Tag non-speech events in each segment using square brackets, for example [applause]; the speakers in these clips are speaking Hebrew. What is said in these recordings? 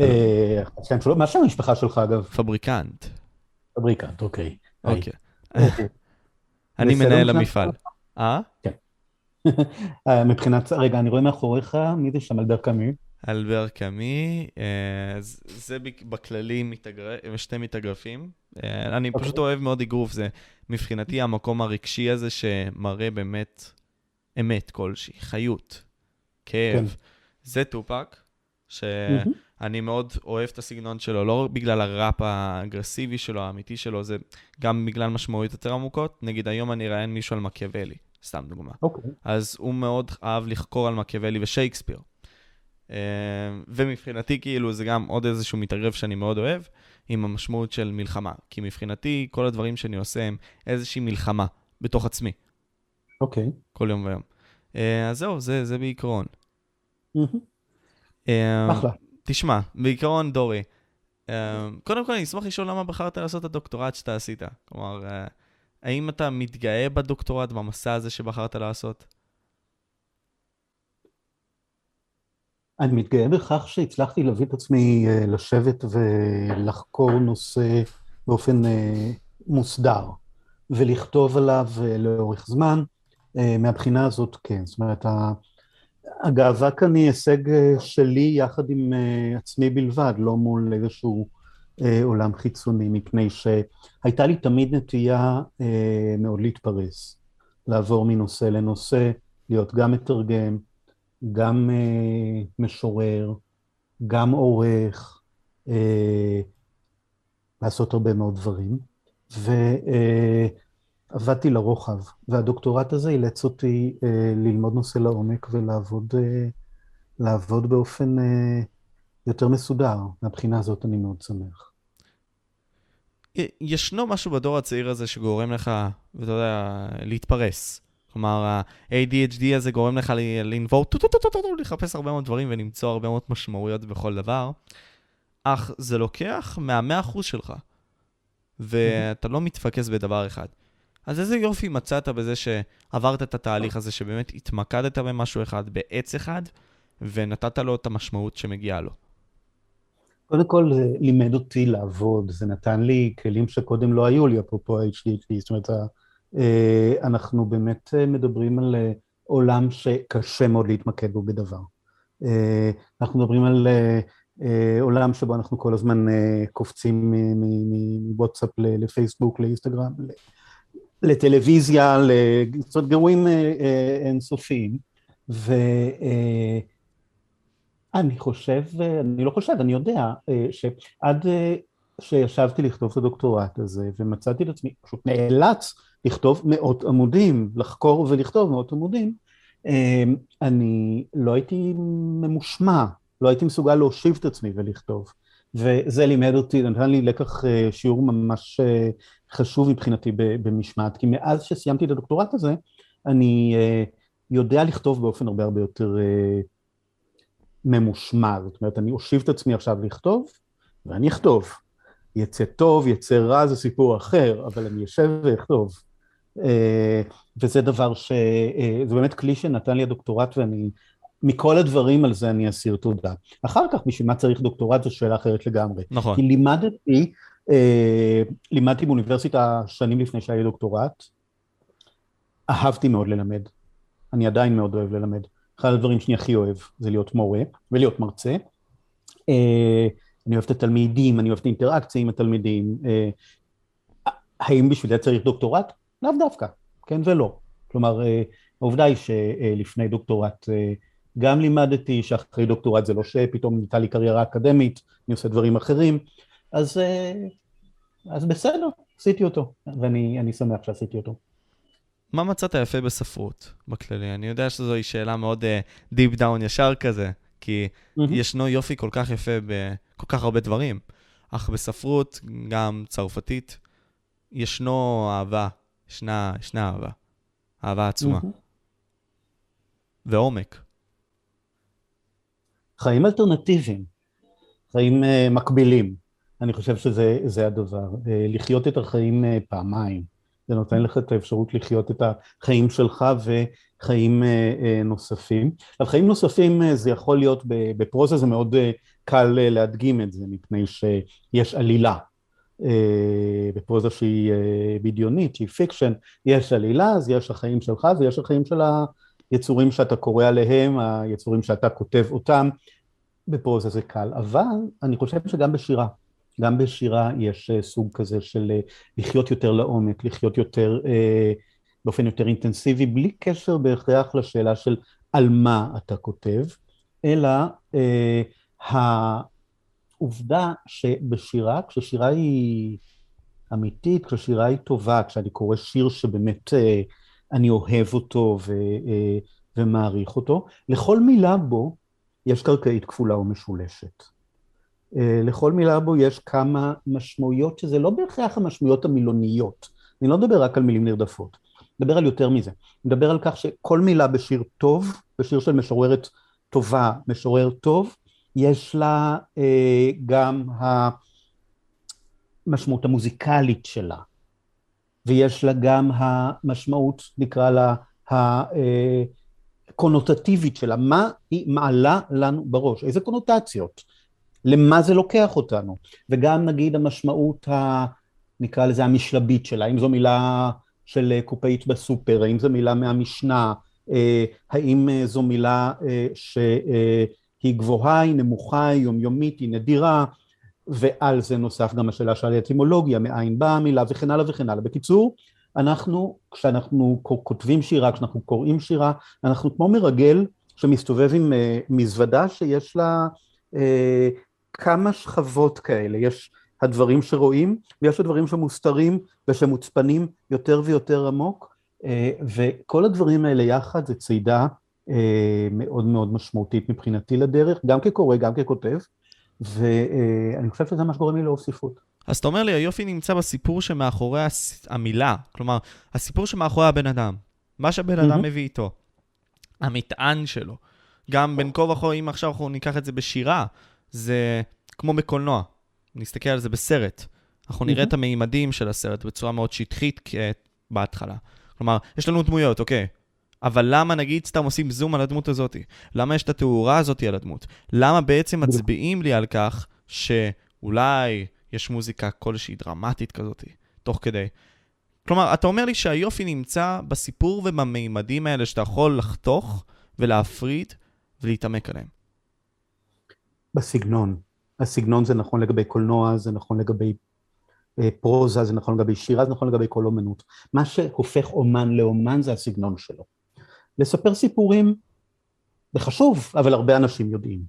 אה, מה שם המשפחה שלך אגב? פבריקנט. פבריקנט, אוקיי. אוקיי. [laughs] אני מנהל המפעל. אה? כן. מבחינת, רגע, אני רואה מאחוריך, מי זה שם, אלבר קאמי? אלבר קאמי, זה בכללי שתי מתאגרפים. אני פשוט אוקיי. אוהב מאוד אגרוף, זה מבחינתי המקום הרגשי הזה שמראה באמת אמת כלשהי, חיות, כאב. כן. זה טופק, שאני מאוד אוהב את הסגנון שלו, לא בגלל הראפ האגרסיבי שלו, האמיתי שלו, זה גם בגלל משמעויות יותר עמוקות. נגיד היום אני אראיין מישהו על מקיאוולי, סתם דוגמה. אוקיי. אז הוא מאוד אהב לחקור על מקיאוולי ושייקספיר. אה, ומבחינתי, כאילו, זה גם עוד איזשהו מתערב שאני מאוד אוהב, עם המשמעות של מלחמה. כי מבחינתי, כל הדברים שאני עושה הם איזושהי מלחמה בתוך עצמי. אוקיי. Okay. כל יום ויום. אה, אז זהו, זה, זה בעיקרון. אה, אחלה. תשמע, בעיקרון, דורי, קודם כל אני אשמח לשאול למה בחרת לעשות את הדוקטורט שאתה עשית. כלומר, האם אתה מתגאה בדוקטורט, במסע הזה שבחרת לעשות? אני מתגאה בכך שהצלחתי להביא את עצמי אה, לשבת ולחקור נושא באופן אה, מוסדר, ולכתוב עליו אה, לאורך זמן. מהבחינה הזאת כן, זאת אומרת, הגאווה כאן היא הישג שלי יחד עם עצמי בלבד, לא מול איזשהו עולם חיצוני, מפני שהייתה לי תמיד נטייה מאוד להתפרס, לעבור מנושא לנושא, להיות גם מתרגם, גם משורר, גם עורך, לעשות הרבה מאוד דברים, ועבדתי uh, לרוחב, והדוקטורט הזה אילץ אותי uh, ללמוד נושא לעומק ולעבוד uh, לעבוד באופן uh, יותר מסודר. מהבחינה הזאת אני מאוד שמח. ישנו משהו בדור הצעיר הזה שגורם לך, ואתה יודע, להתפרס. כלומר, ה-ADHD הזה גורם לך לנבור, לחפש הרבה מאוד דברים ולמצוא הרבה מאוד משמעויות בכל דבר, אך זה לוקח מהמאה אחוז שלך, ואתה לא מתפקס בדבר אחד. אז איזה יופי מצאת בזה שעברת את התהליך הזה, שבאמת התמקדת במשהו אחד, בעץ אחד, ונתת לו את המשמעות שמגיעה לו. קודם כל, זה לימד אותי לעבוד, זה נתן לי כלים שקודם לא היו לי, אפרופו ה-HDHD, זאת אומרת, אה, אנחנו באמת אה, מדברים על אה, עולם שקשה מאוד להתמקד בו בדבר. אנחנו מדברים על עולם שבו אנחנו כל הזמן קופצים מוואטסאפ לפייסבוק, לאינסטגרם, לטלוויזיה, אומרת גירויים אינסופיים. ואני חושב, אני לא חושב, אני יודע, שעד שישבתי לכתוב את הדוקטורט הזה ומצאתי את עצמי, פשוט נאלץ לכתוב מאות עמודים, לחקור ולכתוב מאות עמודים, אני לא הייתי ממושמע, לא הייתי מסוגל להושיב את עצמי ולכתוב. וזה לימד אותי, נתן לי לקח אה, שיעור ממש אה, חשוב מבחינתי במשמעת, כי מאז שסיימתי את הדוקטורט הזה, אני אה, יודע לכתוב באופן הרבה הרבה יותר ממושמע, זאת אומרת, אני אושיב את עצמי עכשיו לכתוב, ואני אכתוב. יצא טוב, יצא רע, זה סיפור אחר, אבל אני אשב ואכתוב. אה, וזה דבר ש... אה, זה באמת כלי שנתן לי הדוקטורט ואני... מכל הדברים על זה אני אסיר תודה. אחר כך, בשביל מה צריך דוקטורט זו שאלה אחרת לגמרי. נכון. כי לימדתי, אה, לימדתי באוניברסיטה שנים לפני שהיה לי דוקטורט, אהבתי מאוד ללמד. אני עדיין מאוד אוהב ללמד. אחד הדברים שאני הכי אוהב זה להיות מורה ולהיות מרצה. אני אוהב את התלמידים, אני אוהב את האינטראקציה עם התלמידים. האם בשביל זה צריך דוקטורט? לאו דווקא, כן ולא. כלומר, אה, העובדה היא שלפני דוקטורט אה, גם לימדתי שאחרי דוקטורט זה לא שפתאום ניתה לי קריירה אקדמית, אני עושה דברים אחרים, אז, אה, אז בסדר, עשיתי אותו, ואני שמח שעשיתי אותו. מה מצאת יפה בספרות בכללי? אני יודע שזוהי שאלה מאוד uh, דאון ישר כזה, כי mm-hmm. ישנו יופי כל כך יפה בכל כך הרבה דברים, אך בספרות, גם צרפתית, ישנו אהבה ישנה, ישנה אהבה. אהבה עצומה. ועומק. חיים אלטרנטיביים, חיים uh, מקבילים. אני חושב שזה הדבר. Uh, לחיות את החיים uh, פעמיים. זה נותן לך את האפשרות לחיות את החיים שלך וחיים נוספים. עכשיו חיים נוספים זה יכול להיות, בפרוזה זה מאוד קל להדגים את זה, מפני שיש עלילה. בפרוזה שהיא בדיונית, שהיא fiction, יש עלילה, אז יש החיים שלך ויש החיים של היצורים שאתה קורא עליהם, היצורים שאתה כותב אותם, בפרוזה זה קל, אבל אני חושב שגם בשירה, גם בשירה יש אה, סוג כזה של אה, לחיות יותר לעומק, לחיות יותר, אה, באופן יותר אינטנסיבי, בלי קשר בהכרח לשאלה של על מה אתה כותב, אלא העובדה שבשירה, כששירה היא אמיתית, כששירה היא טובה, כשאני קורא שיר שבאמת אני אוהב אותו ו, ומעריך אותו, לכל מילה בו יש קרקעית כפולה ומשולשת. אה, לכל מילה בו יש כמה משמעויות שזה לא בהכרח המשמעויות המילוניות. אני לא מדבר רק על מילים נרדפות, מדבר על יותר מזה. מדבר על כך שכל מילה בשיר טוב, בשיר של משוררת טובה, משורר טוב, יש לה אה, גם המשמעות המוזיקלית שלה, ויש לה גם המשמעות, נקרא לה, הקונוטטיבית שלה, מה היא מעלה לנו בראש, איזה קונוטציות. למה זה לוקח אותנו, וגם נגיד המשמעות, ה, נקרא לזה המשלבית שלה, האם זו מילה של קופאית בסופר, האם זו מילה מהמשנה, אה, האם אה, זו מילה אה, שהיא גבוהה, היא נמוכה, היא יומיומית, היא נדירה, ועל זה נוסף גם השאלה של האטימולוגיה, מאין באה המילה וכן הלאה וכן הלאה. בקיצור, אנחנו, כשאנחנו כותבים שירה, כשאנחנו קוראים שירה, אנחנו כמו מרגל שמסתובב עם מזוודה שיש לה כמה שכבות כאלה, יש הדברים שרואים ויש הדברים שמוסתרים ושמוצפנים יותר ויותר עמוק, אה, וכל הדברים האלה יחד זה צידה אה, מאוד מאוד משמעותית מבחינתי לדרך, גם כקורא, גם ככותב, ואני חושב שזה מה שגורם לי לאהוב ספרות. אז אתה אומר לי, היופי נמצא בסיפור שמאחורי המילה, כלומר, הסיפור שמאחורי הבן אדם, מה שהבן אדם מביא איתו, המטען שלו. גם בין כה וכה, אם עכשיו אנחנו ניקח את זה בשירה, זה כמו בקולנוע, נסתכל על זה בסרט. אנחנו נראה את המימדים של הסרט בצורה מאוד שטחית בהתחלה. כלומר, יש לנו דמויות, אוקיי, אבל למה נגיד סתם עושים זום על הדמות הזאת? למה יש את התאורה הזאת על הדמות? למה בעצם מצביעים לי על כך שאולי יש מוזיקה כלשהי דרמטית כזאת, תוך כדי? כלומר, אתה אומר לי שהיופי נמצא בסיפור ובמימדים האלה שאתה יכול לחתוך ולהפריד ולהתעמק עליהם. בסגנון. הסגנון זה נכון לגבי קולנוע, זה נכון לגבי אה, פרוזה, זה נכון לגבי שירה, זה נכון לגבי כל אומנות. מה שהופך אומן לאומן זה הסגנון שלו. לספר סיפורים זה חשוב, אבל הרבה אנשים יודעים.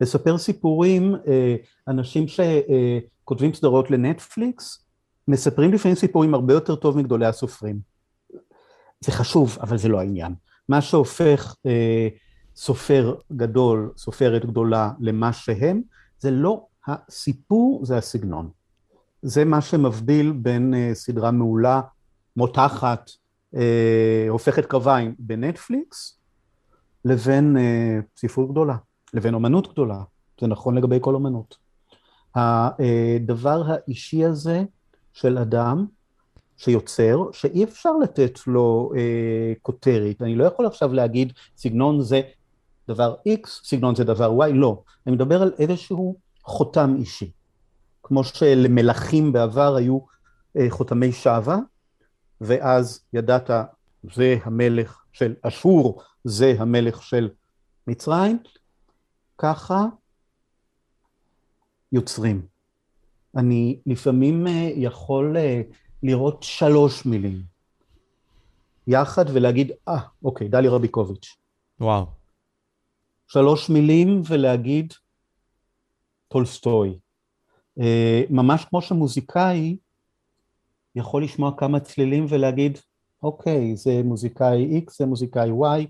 לספר סיפורים, אה, אנשים שכותבים סדרות לנטפליקס, מספרים לפעמים סיפורים הרבה יותר טוב מגדולי הסופרים. זה חשוב, אבל זה לא העניין. מה שהופך אה, סופר גדול, סופרת גדולה למה שהם, זה לא הסיפור, זה הסגנון. זה מה שמבדיל בין uh, סדרה מעולה, מותחת, uh, הופכת קרביים בנטפליקס, לבין uh, ספרות גדולה, לבין אומנות גדולה. זה נכון לגבי כל אומנות. הדבר האישי הזה של אדם שיוצר, שאי אפשר לתת לו אה, כותרת. אני לא יכול עכשיו להגיד סגנון זה דבר X, סגנון זה דבר Y, לא. אני מדבר על איזשהו חותם אישי. כמו שלמלכים בעבר היו אה, חותמי שווא, ואז ידעת, זה המלך של אשור, זה המלך של מצרים, ככה יוצרים. אני לפעמים אה, יכול אה, לראות שלוש מילים יחד ולהגיד, אה, ah, אוקיי, דלי רביקוביץ'. וואו. שלוש מילים ולהגיד טולסטוי. אה, ממש כמו שמוזיקאי יכול לשמוע כמה צלילים ולהגיד, אוקיי, זה מוזיקאי X, זה מוזיקאי Y,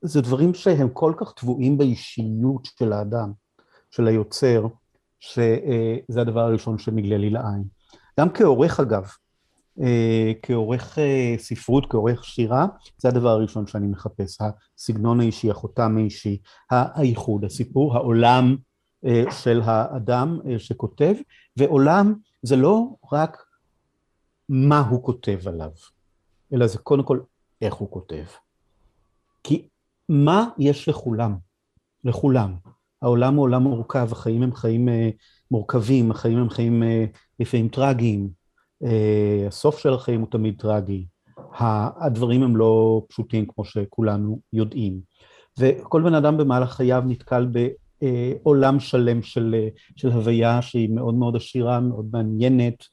זה דברים שהם כל כך טבועים באישיות של האדם, של היוצר, שזה הדבר הראשון שנגלה לי לעין. גם כעורך אגב, אה, כעורך אה, ספרות, כעורך שירה, זה הדבר הראשון שאני מחפש, הסגנון האישי, החותם האישי, האיחוד, הסיפור, העולם אה, של האדם שכותב, ועולם זה לא רק מה הוא כותב עליו, אלא זה קודם כל איך הוא כותב. כי מה יש לכולם? לכולם. העולם הוא עולם מורכב, החיים הם חיים אה, מורכבים, החיים הם חיים אה, לפעמים טרגיים, אה, הסוף של החיים הוא תמיד טרגי, הדברים הם לא פשוטים כמו שכולנו יודעים. וכל בן אדם במהלך חייו נתקל בעולם שלם של, של הוויה שהיא מאוד מאוד עשירה, מאוד מעניינת.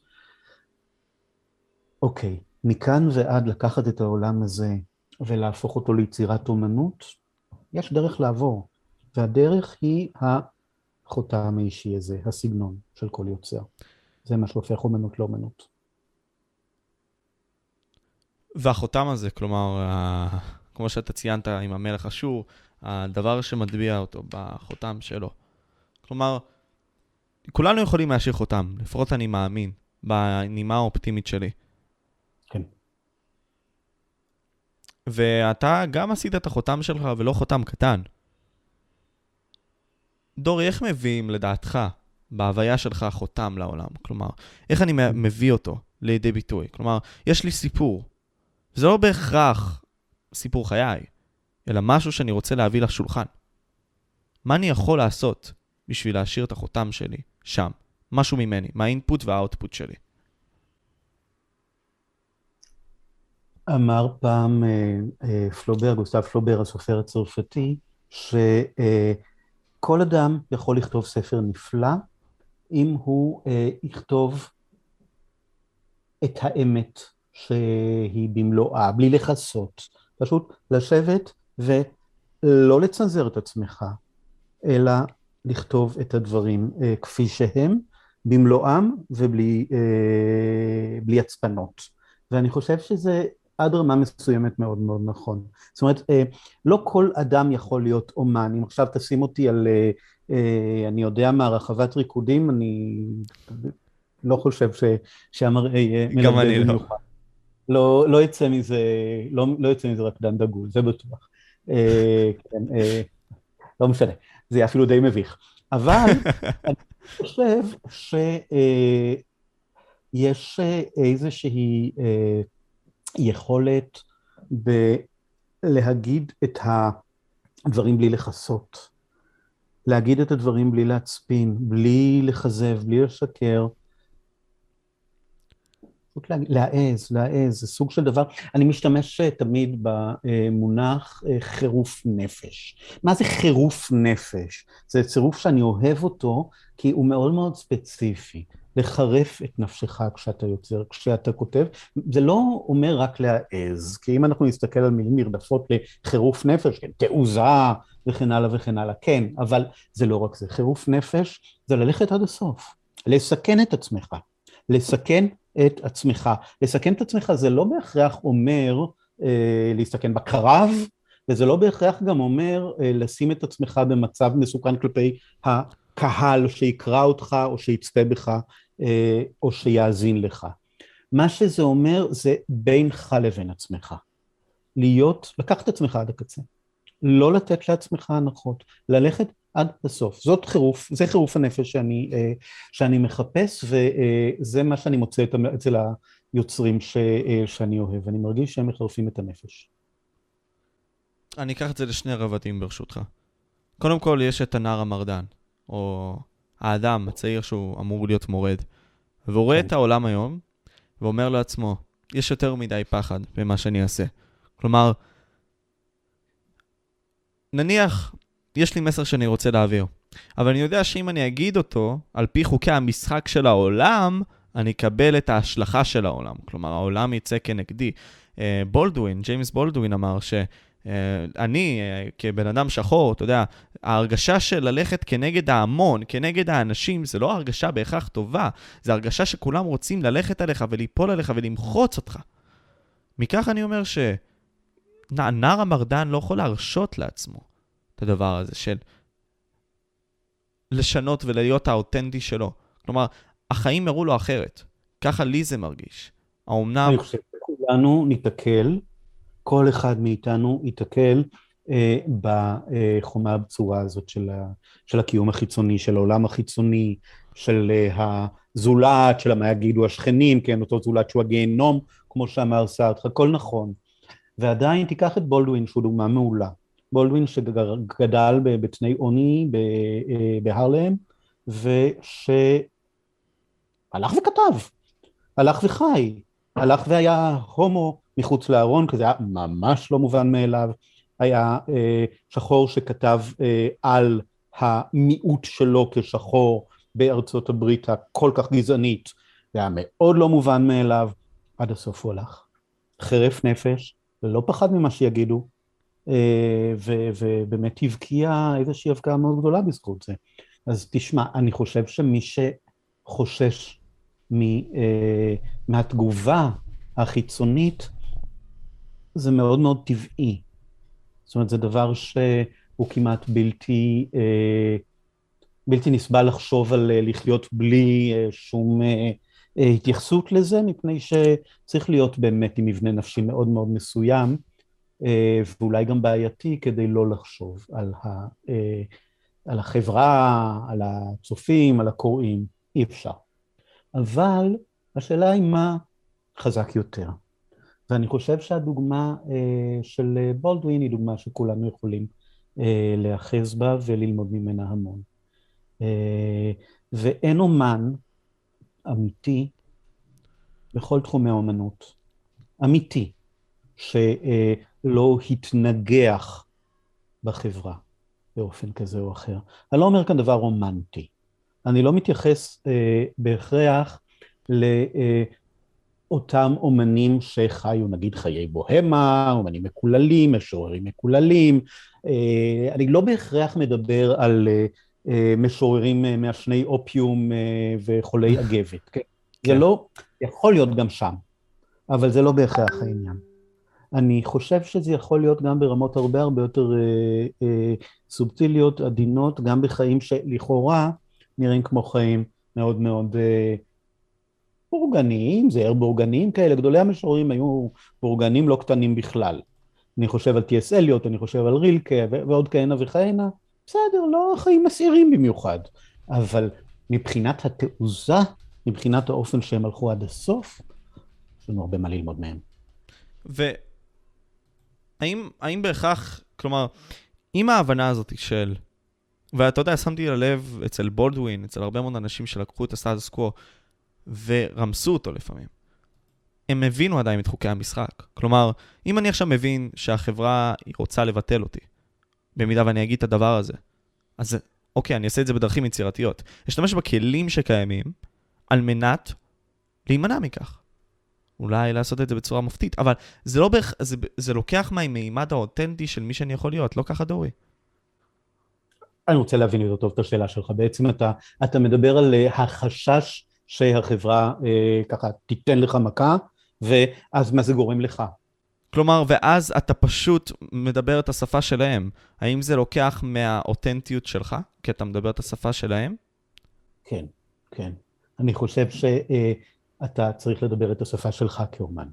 אוקיי, מכאן ועד לקחת את העולם הזה ולהפוך אותו ליצירת אומנות, יש דרך לעבור, והדרך היא החותם האישי הזה, הסגנון של כל יוצר. זה מה שהופך אומנות לאומנות. והחותם הזה, כלומר, כמו שאתה ציינת עם המלך אשור, הדבר שמטביע אותו בחותם שלו. כלומר, כולנו יכולים להשאיר חותם, לפחות אני מאמין, בנימה האופטימית שלי. כן. ואתה גם עשית את החותם שלך ולא חותם קטן. דורי, איך מביאים לדעתך, בהוויה שלך, חותם לעולם? כלומר, איך אני מביא אותו לידי ביטוי? כלומר, יש לי סיפור. זה לא בהכרח סיפור חיי, אלא משהו שאני רוצה להביא לשולחן. מה אני יכול לעשות בשביל להשאיר את החותם שלי שם? משהו ממני, מהאינפוט והאוטפוט שלי. אמר פעם אה, אה, פלובר, גוסטב פלובר, הסופר הצרפתי, שכל אדם יכול לכתוב ספר נפלא אם הוא אה, יכתוב את האמת שהיא במלואה, בלי לכסות. פשוט לשבת ולא לצנזר את עצמך, אלא לכתוב את הדברים כפי שהם, במלואם ובלי הצפנות. ואני חושב שזה עד רמה מסוימת מאוד מאוד נכון. זאת אומרת, אה, לא כל אדם יכול להיות אומן. אם עכשיו תשים אותי על, אה, אה, אני יודע מה, רחבת ריקודים, אני לא חושב שהמראה יהיה מלמד במיוחד. לא. לא, לא יצא מזה, לא, לא יצא מזה רק דן דגול, זה בטוח. כן, לא משנה, זה יהיה אפילו די מביך. אבל [laughs] אני חושב שיש איזושהי יכולת בלהגיד את הדברים בלי לכסות, להגיד את הדברים בלי להצפין, בלי לכזב, בלי לשקר. פשוט להעז, להעז, זה סוג של דבר, אני משתמש תמיד במונח אה, חירוף נפש. מה זה חירוף נפש? זה צירוף שאני אוהב אותו כי הוא מאוד מאוד ספציפי. לחרף את נפשך כשאתה יוצר, כשאתה כותב. זה לא אומר רק להעז, כי אם אנחנו נסתכל על מילים נרדפות לחירוף נפש, כן, תעוזה וכן הלאה וכן הלאה, כן, אבל זה לא רק זה. חירוף נפש זה ללכת עד הסוף, לסכן את עצמך, לסכן את עצמך. לסכן את עצמך זה לא בהכרח אומר אה, להסתכן בקרב, וזה לא בהכרח גם אומר אה, לשים את עצמך במצב מסוכן כלפי הקהל שיקרא אותך או שיצפה בך אה, או שיאזין לך. מה שזה אומר זה בינך לבין עצמך. להיות, לקחת את עצמך עד הקצה. לא לתת לעצמך הנחות, ללכת עד הסוף. זאת חירוף, זה חירוף הנפש שאני, אה, שאני מחפש, וזה מה שאני מוצא אצל היוצרים ש, אה, שאני אוהב. אני מרגיש שהם מחרפים את הנפש. אני אקח את זה לשני רבדים ברשותך. קודם כל, יש את הנער המרדן, או האדם הצעיר שהוא אמור להיות מורד, והוא רואה כן. את העולם היום, ואומר לעצמו, יש יותר מדי פחד במה שאני אעשה. כלומר, נניח, יש לי מסר שאני רוצה להעביר, אבל אני יודע שאם אני אגיד אותו, על פי חוקי המשחק של העולם, אני אקבל את ההשלכה של העולם. כלומר, העולם יצא כנגדי. אה, בולדווין, ג'יימס בולדווין אמר ש... אה, אני, אה, כבן אדם שחור, אתה יודע, ההרגשה של ללכת כנגד ההמון, כנגד האנשים, זה לא הרגשה בהכרח טובה, זה הרגשה שכולם רוצים ללכת עליך וליפול עליך ולמחוץ אותך. מכך אני אומר שנער המרדן לא יכול להרשות לעצמו הדבר הזה של לשנות ולהיות האותנטי שלו. כלומר, החיים הראו לו אחרת. ככה לי זה מרגיש. האומנם... אני חושב שכולנו ניתקל כל אחד מאיתנו ייתקל אה, בחומה הבצורה הזאת של, ה, של הקיום החיצוני, של העולם החיצוני, של אה, הזולת, של מה יגידו השכנים, כן, אותו זולת שהוא הגיהנום, כמו שאמר סארטר, הכל נכון. ועדיין תיקח את בולדווין שהוא דוגמה מעולה. בולדווין שגדל בתנאי עוני אה, בהרלם, ושהלך וכתב, הלך וחי, הלך והיה הומו מחוץ לארון, כי זה היה ממש לא מובן מאליו, היה אה, שחור שכתב אה, על המיעוט שלו כשחור בארצות הברית הכל כך גזענית, זה היה מאוד לא מובן מאליו, עד הסוף הוא הלך. חרף נפש, ולא פחד ממה שיגידו, ו, ובאמת הבקיע איזושהי הבקעה מאוד גדולה בזכות זה. אז תשמע, אני חושב שמי שחושש מהתגובה החיצונית, זה מאוד מאוד טבעי. זאת אומרת, זה דבר שהוא כמעט בלתי, אה, בלתי נסבל לחשוב על אה, לחיות בלי אה, שום התייחסות לזה, מפני שצריך להיות באמת עם מבנה נפשי מאוד מאוד מסוים, ואולי גם בעייתי, כדי לא לחשוב על, ה, על החברה, על הצופים, על הקוראים, אי אפשר. אבל השאלה היא מה חזק יותר. ואני חושב שהדוגמה אה, של בולדווין היא דוגמה שכולנו יכולים אה, להיאחז בה וללמוד ממנה המון. אה, ואין אומן אמיתי בכל תחומי האומנות, אמיתי, שלא התנגח בחברה באופן כזה או אחר. אני לא אומר כאן דבר רומנטי. אני לא מתייחס אה, בהכרח ל... אה, אותם אומנים שחיו נגיד חיי בוהמה, אומנים מקוללים, משוררים מקוללים. אה, אני לא בהכרח מדבר על אה, אה, משוררים מעשני אופיום וחולי אגבת, כן? זה כן. לא, יכול להיות גם שם, אבל זה לא בהכרח העניין. אני חושב שזה יכול להיות גם ברמות הרבה הרבה יותר אה, אה, סובטיליות, עדינות, גם בחיים שלכאורה נראים כמו חיים מאוד מאוד אה, בורגניים, זהר בורגניים כאלה, גדולי המשוררים היו בורגנים לא קטנים בכלל. אני חושב על טי.אס אליוט, אני חושב על רילקה ועוד כהנה וכהנה, בסדר, לא חיים מסעירים במיוחד, אבל מבחינת התעוזה, מבחינת האופן שהם הלכו עד הסוף, יש לנו הרבה מה ללמוד מהם. והאם האם בהכרח, כלומר, עם ההבנה הזאת של, ואתה יודע, שמתי ללב אצל בולדווין, אצל הרבה מאוד אנשים שלקחו את הסטטוס קוו, ורמסו אותו לפעמים. הם הבינו עדיין את חוקי המשחק. כלומר, אם אני עכשיו מבין שהחברה רוצה לבטל אותי, במידה ואני אגיד את הדבר הזה, אז אוקיי, אני אעשה את זה בדרכים יצירתיות. אשתמש בכלים שקיימים על מנת להימנע מכך. אולי לעשות את זה בצורה מופתית, אבל זה לא בערך, זה, זה לוקח מהמימד האותנטי של מי שאני יכול להיות, לא ככה דורי. אני רוצה להבין יותר טוב את השאלה שלך. בעצם אתה, אתה מדבר על אה, החשש שהחברה אה, ככה תיתן לך מכה, ואז מה זה גורם לך? כלומר, ואז אתה פשוט מדבר את השפה שלהם. האם זה לוקח מהאותנטיות שלך, כי אתה מדבר את השפה שלהם? כן, כן. אני חושב שאתה אה, צריך לדבר את השפה שלך כאומן.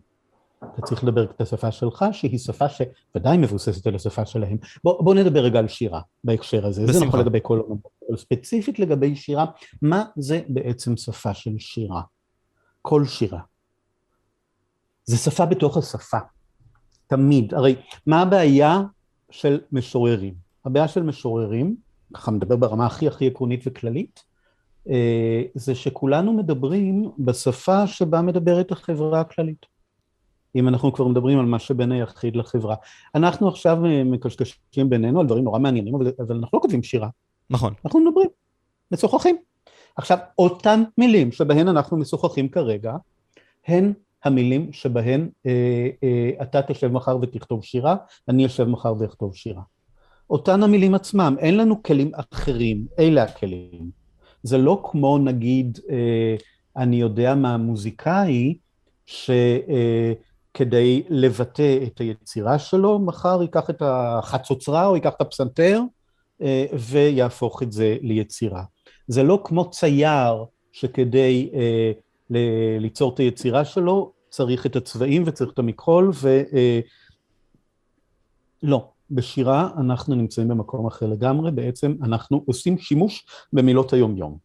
אתה צריך לדבר את השפה שלך, שהיא שפה שוודאי מבוססת על השפה שלהם. בוא, בוא נדבר רגע על שירה בהקשר הזה. בשמחה. זה נכון לגבי כל אומנות, אבל ספציפית לגבי שירה, מה זה בעצם שפה של שירה? כל שירה. זה שפה בתוך השפה. תמיד. הרי מה הבעיה של משוררים? הבעיה של משוררים, ככה מדבר ברמה הכי הכי עקרונית וכללית, זה שכולנו מדברים בשפה שבה מדברת החברה הכללית. אם אנחנו כבר מדברים על מה שבין היחיד לחברה. אנחנו עכשיו אה, מקשקשים בינינו על דברים נורא מעניינים, אבל, אבל אנחנו לא כותבים שירה. נכון. אנחנו מדברים, משוחחים. עכשיו, אותן מילים שבהן אנחנו משוחחים כרגע, הן המילים שבהן אה, אה, אתה תשב מחר ותכתוב שירה, אני אשב מחר ואכתוב שירה. אותן המילים עצמם, אין לנו כלים אחרים, אלה הכלים. זה לא כמו נגיד, אה, אני יודע מה מוזיקאי, ש... אה, לבטא את היצירה שלו, מחר ייקח את החצוצרה או ייקח את הפסנתר אה, ויהפוך את זה ליצירה. זה לא כמו צייר שכדי ליצור את היצירה שלו צריך את הצבעים וצריך את המכחול ו... לא, בשירה אנחנו נמצאים במקום אחר לגמרי, בעצם אנחנו עושים שימוש במילות היום-יום.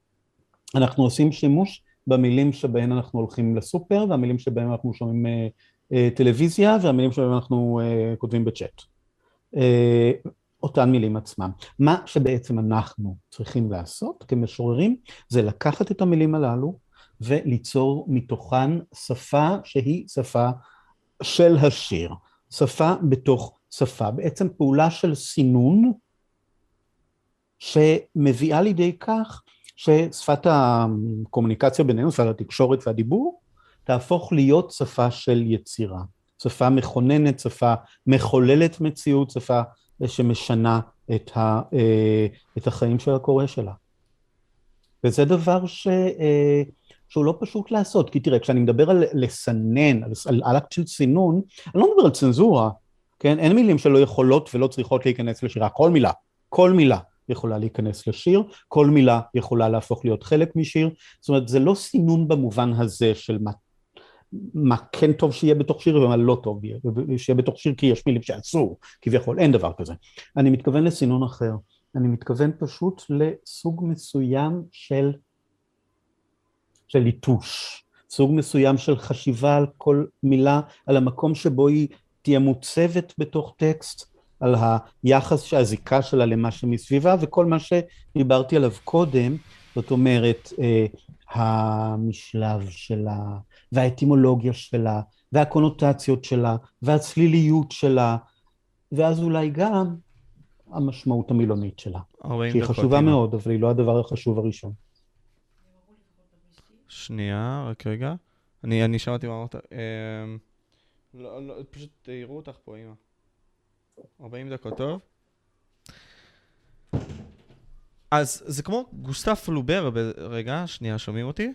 אנחנו עושים שימוש במילים שבהן אנחנו הולכים לסופר, והמילים שבהן אנחנו שומעים אה, אה, טלוויזיה, והמילים שבהן אנחנו אה, כותבים בצ'אט. אה, אותן מילים עצמם. מה שבעצם אנחנו צריכים לעשות כמשוררים, זה לקחת את המילים הללו וליצור מתוכן שפה שהיא שפה של השיר, שפה בתוך שפה, בעצם פעולה של סינון שמביאה לידי כך ששפת הקומוניקציה בינינו, שפת התקשורת והדיבור, תהפוך להיות שפה של יצירה, שפה מכוננת, שפה מחוללת מציאות, שפה שמשנה את, ה, אה, את החיים של הקורא שלה. וזה דבר ש, אה, שהוא לא פשוט לעשות, כי תראה, כשאני מדבר על לסנן, על, על אקט של סינון, אני לא מדבר על צנזורה, כן? אין מילים שלא יכולות ולא צריכות להיכנס לשירה, כל מילה, כל מילה יכולה להיכנס לשיר, כל מילה יכולה להפוך להיות חלק משיר, זאת אומרת זה לא סינון במובן הזה של מה, מה כן טוב שיהיה בתוך שיר ומה לא טוב שיהיה בתוך שיר כי יש מילים שאסור, כביכול, אין דבר כזה. אני מתכוון לסינון אחר, אני מתכוון פשוט לסוג מסוים של, של ליטוש, סוג מסוים של חשיבה על כל מילה, על המקום שבו היא תהיה מוצבת בתוך טקסט, על היחס, הזיקה שלה למה שמסביבה וכל מה שדיברתי עליו קודם, זאת אומרת אה, המשלב שלה והאטימולוגיה שלה והקונוטציות שלה והצליליות שלה ואז אולי גם המשמעות המילונית שלה, שהיא חשובה אימא. מאוד, אבל היא לא הדבר החשוב הראשון. שנייה, רק רגע. אני, אני שמעתי מה אמרת. אה, לא, לא, פשוט יראו אותך פה, אמא. 40 דקות, טוב? אז זה כמו גוסטף לובר, רגע, שנייה, שומעים אותי?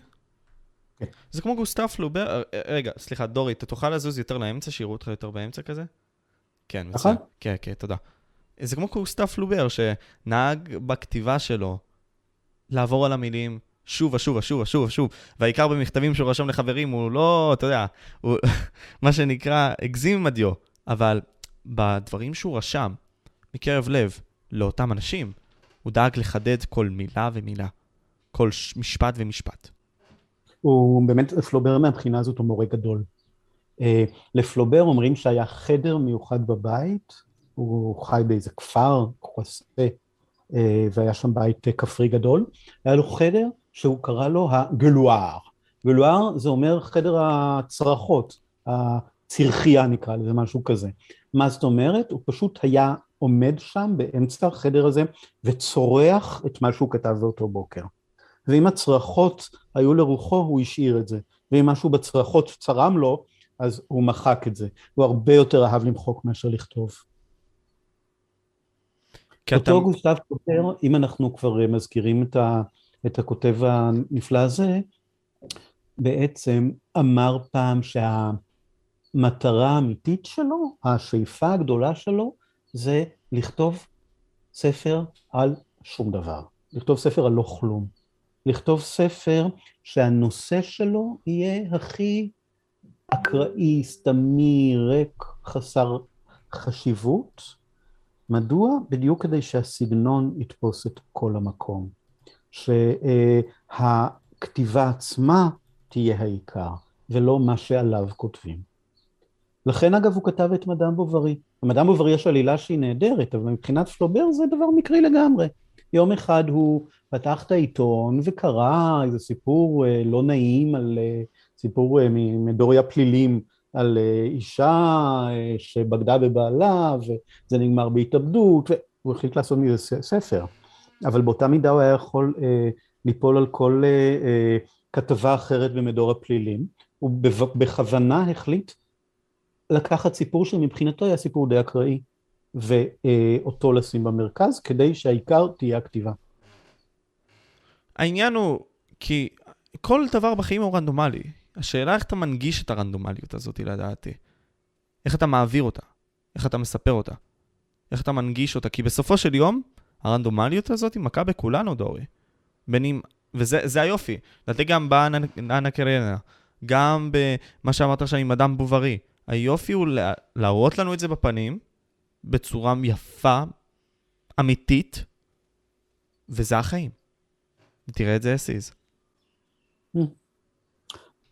כן. זה כמו גוסטף לובר, אה, אה, רגע, סליחה, דורי, אתה תוכל לזוז יותר לאמצע, שיראו אותך יותר באמצע כזה? כן, נכון. כן, כן, תודה. זה כמו גוסטף לובר, שנהג בכתיבה שלו לעבור על המילים שוב ושוב ושוב ושוב ושוב, והעיקר במכתבים שהוא רשם לחברים, הוא לא, אתה יודע, הוא [laughs] מה שנקרא, הגזים עם הדיו, אבל בדברים שהוא רשם, מקרב לב, לאותם אנשים, הוא דאג לחדד כל מילה ומילה, כל משפט ומשפט. הוא באמת, פלובר מהבחינה הזאת הוא מורה גדול. אה, לפלובר אומרים שהיה חדר מיוחד בבית, הוא חי באיזה כפר, קרוסה, אה, והיה שם בית כפרי גדול, היה לו חדר שהוא קרא לו הגלואר. גלואר זה אומר חדר הצרחות, הצרחייה נקרא לזה, משהו כזה. מה זאת אומרת? הוא פשוט היה עומד שם באמצע החדר הזה וצורח את מה שהוא כתב באותו בוקר. ואם הצרחות היו לרוחו, הוא השאיר את זה. ואם משהו בצרחות צרם לו, אז הוא מחק את זה. הוא הרבה יותר אהב למחוק מאשר לכתוב. אותו אתה... גוסטב קוטר, אם אנחנו כבר מזכירים את, ה, את הכותב הנפלא הזה, בעצם אמר פעם שה... המטרה האמיתית שלו, השאיפה הגדולה שלו, זה לכתוב ספר על שום דבר. לכתוב ספר על לא כלום. לכתוב ספר שהנושא שלו יהיה הכי אקראי, סתמי, ריק, חסר חשיבות. מדוע? בדיוק כדי שהסגנון יתפוס את כל המקום. שהכתיבה עצמה תהיה העיקר, ולא מה שעליו כותבים. לכן אגב הוא כתב את מדאם בוברי. במדאם בוברי יש עלילה שהיא נהדרת, אבל מבחינת פלובר זה דבר מקרי לגמרי. יום אחד הוא פתח את העיתון וקרא איזה סיפור אה, לא נעים על אה, סיפור אה, מדוריה פלילים על אישה שבגדה בבעלה וזה נגמר בהתאבדות והוא החליט לעשות מזה ספר אבל באותה מידה הוא היה יכול ליפול על כל כתבה אחרת במדור הפלילים הוא בכוונה החליט לקחת סיפור שמבחינתו היה סיפור די אקראי, ואותו לשים במרכז, כדי שהעיקר תהיה הכתיבה. העניין הוא, כי כל דבר בחיים הוא רנדומלי. השאלה איך אתה מנגיש את הרנדומליות הזאת, לדעתי. איך אתה מעביר אותה, איך אתה מספר אותה, איך אתה מנגיש אותה, כי בסופו של יום, הרנדומליות הזאת היא מכה בכולנו, דורי. אם, וזה היופי, לדעתי גם באנה קרנה, גם במה שאמרת עכשיו עם אדם בוברי. היופי הוא להראות לנו את זה בפנים, בצורה יפה, אמיתית, וזה החיים. תראה את זה is.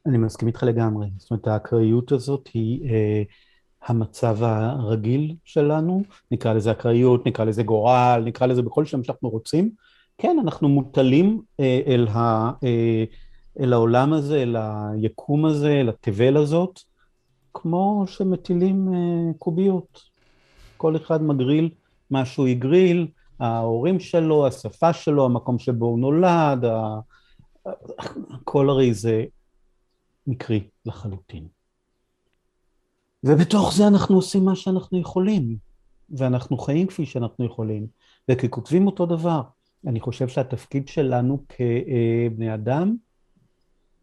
אני מסכים איתך לגמרי. זאת אומרת, האקראיות הזאת היא אה, המצב הרגיל שלנו, נקרא לזה אקראיות, נקרא לזה גורל, נקרא לזה בכל שם שאנחנו רוצים. כן, אנחנו מוטלים אה, אל, ה, אה, אל העולם הזה, אל היקום הזה, אל התבל הזאת, כמו שמטילים אה, קוביות. כל אחד מגריל מה שהוא הגריל, ההורים שלו, השפה שלו, המקום שבו הוא נולד, ה... הכל הרי זה מקרי לחלוטין. ובתוך זה אנחנו עושים מה שאנחנו יכולים, ואנחנו חיים כפי שאנחנו יכולים, וככותבים אותו דבר. אני חושב שהתפקיד שלנו כבני אדם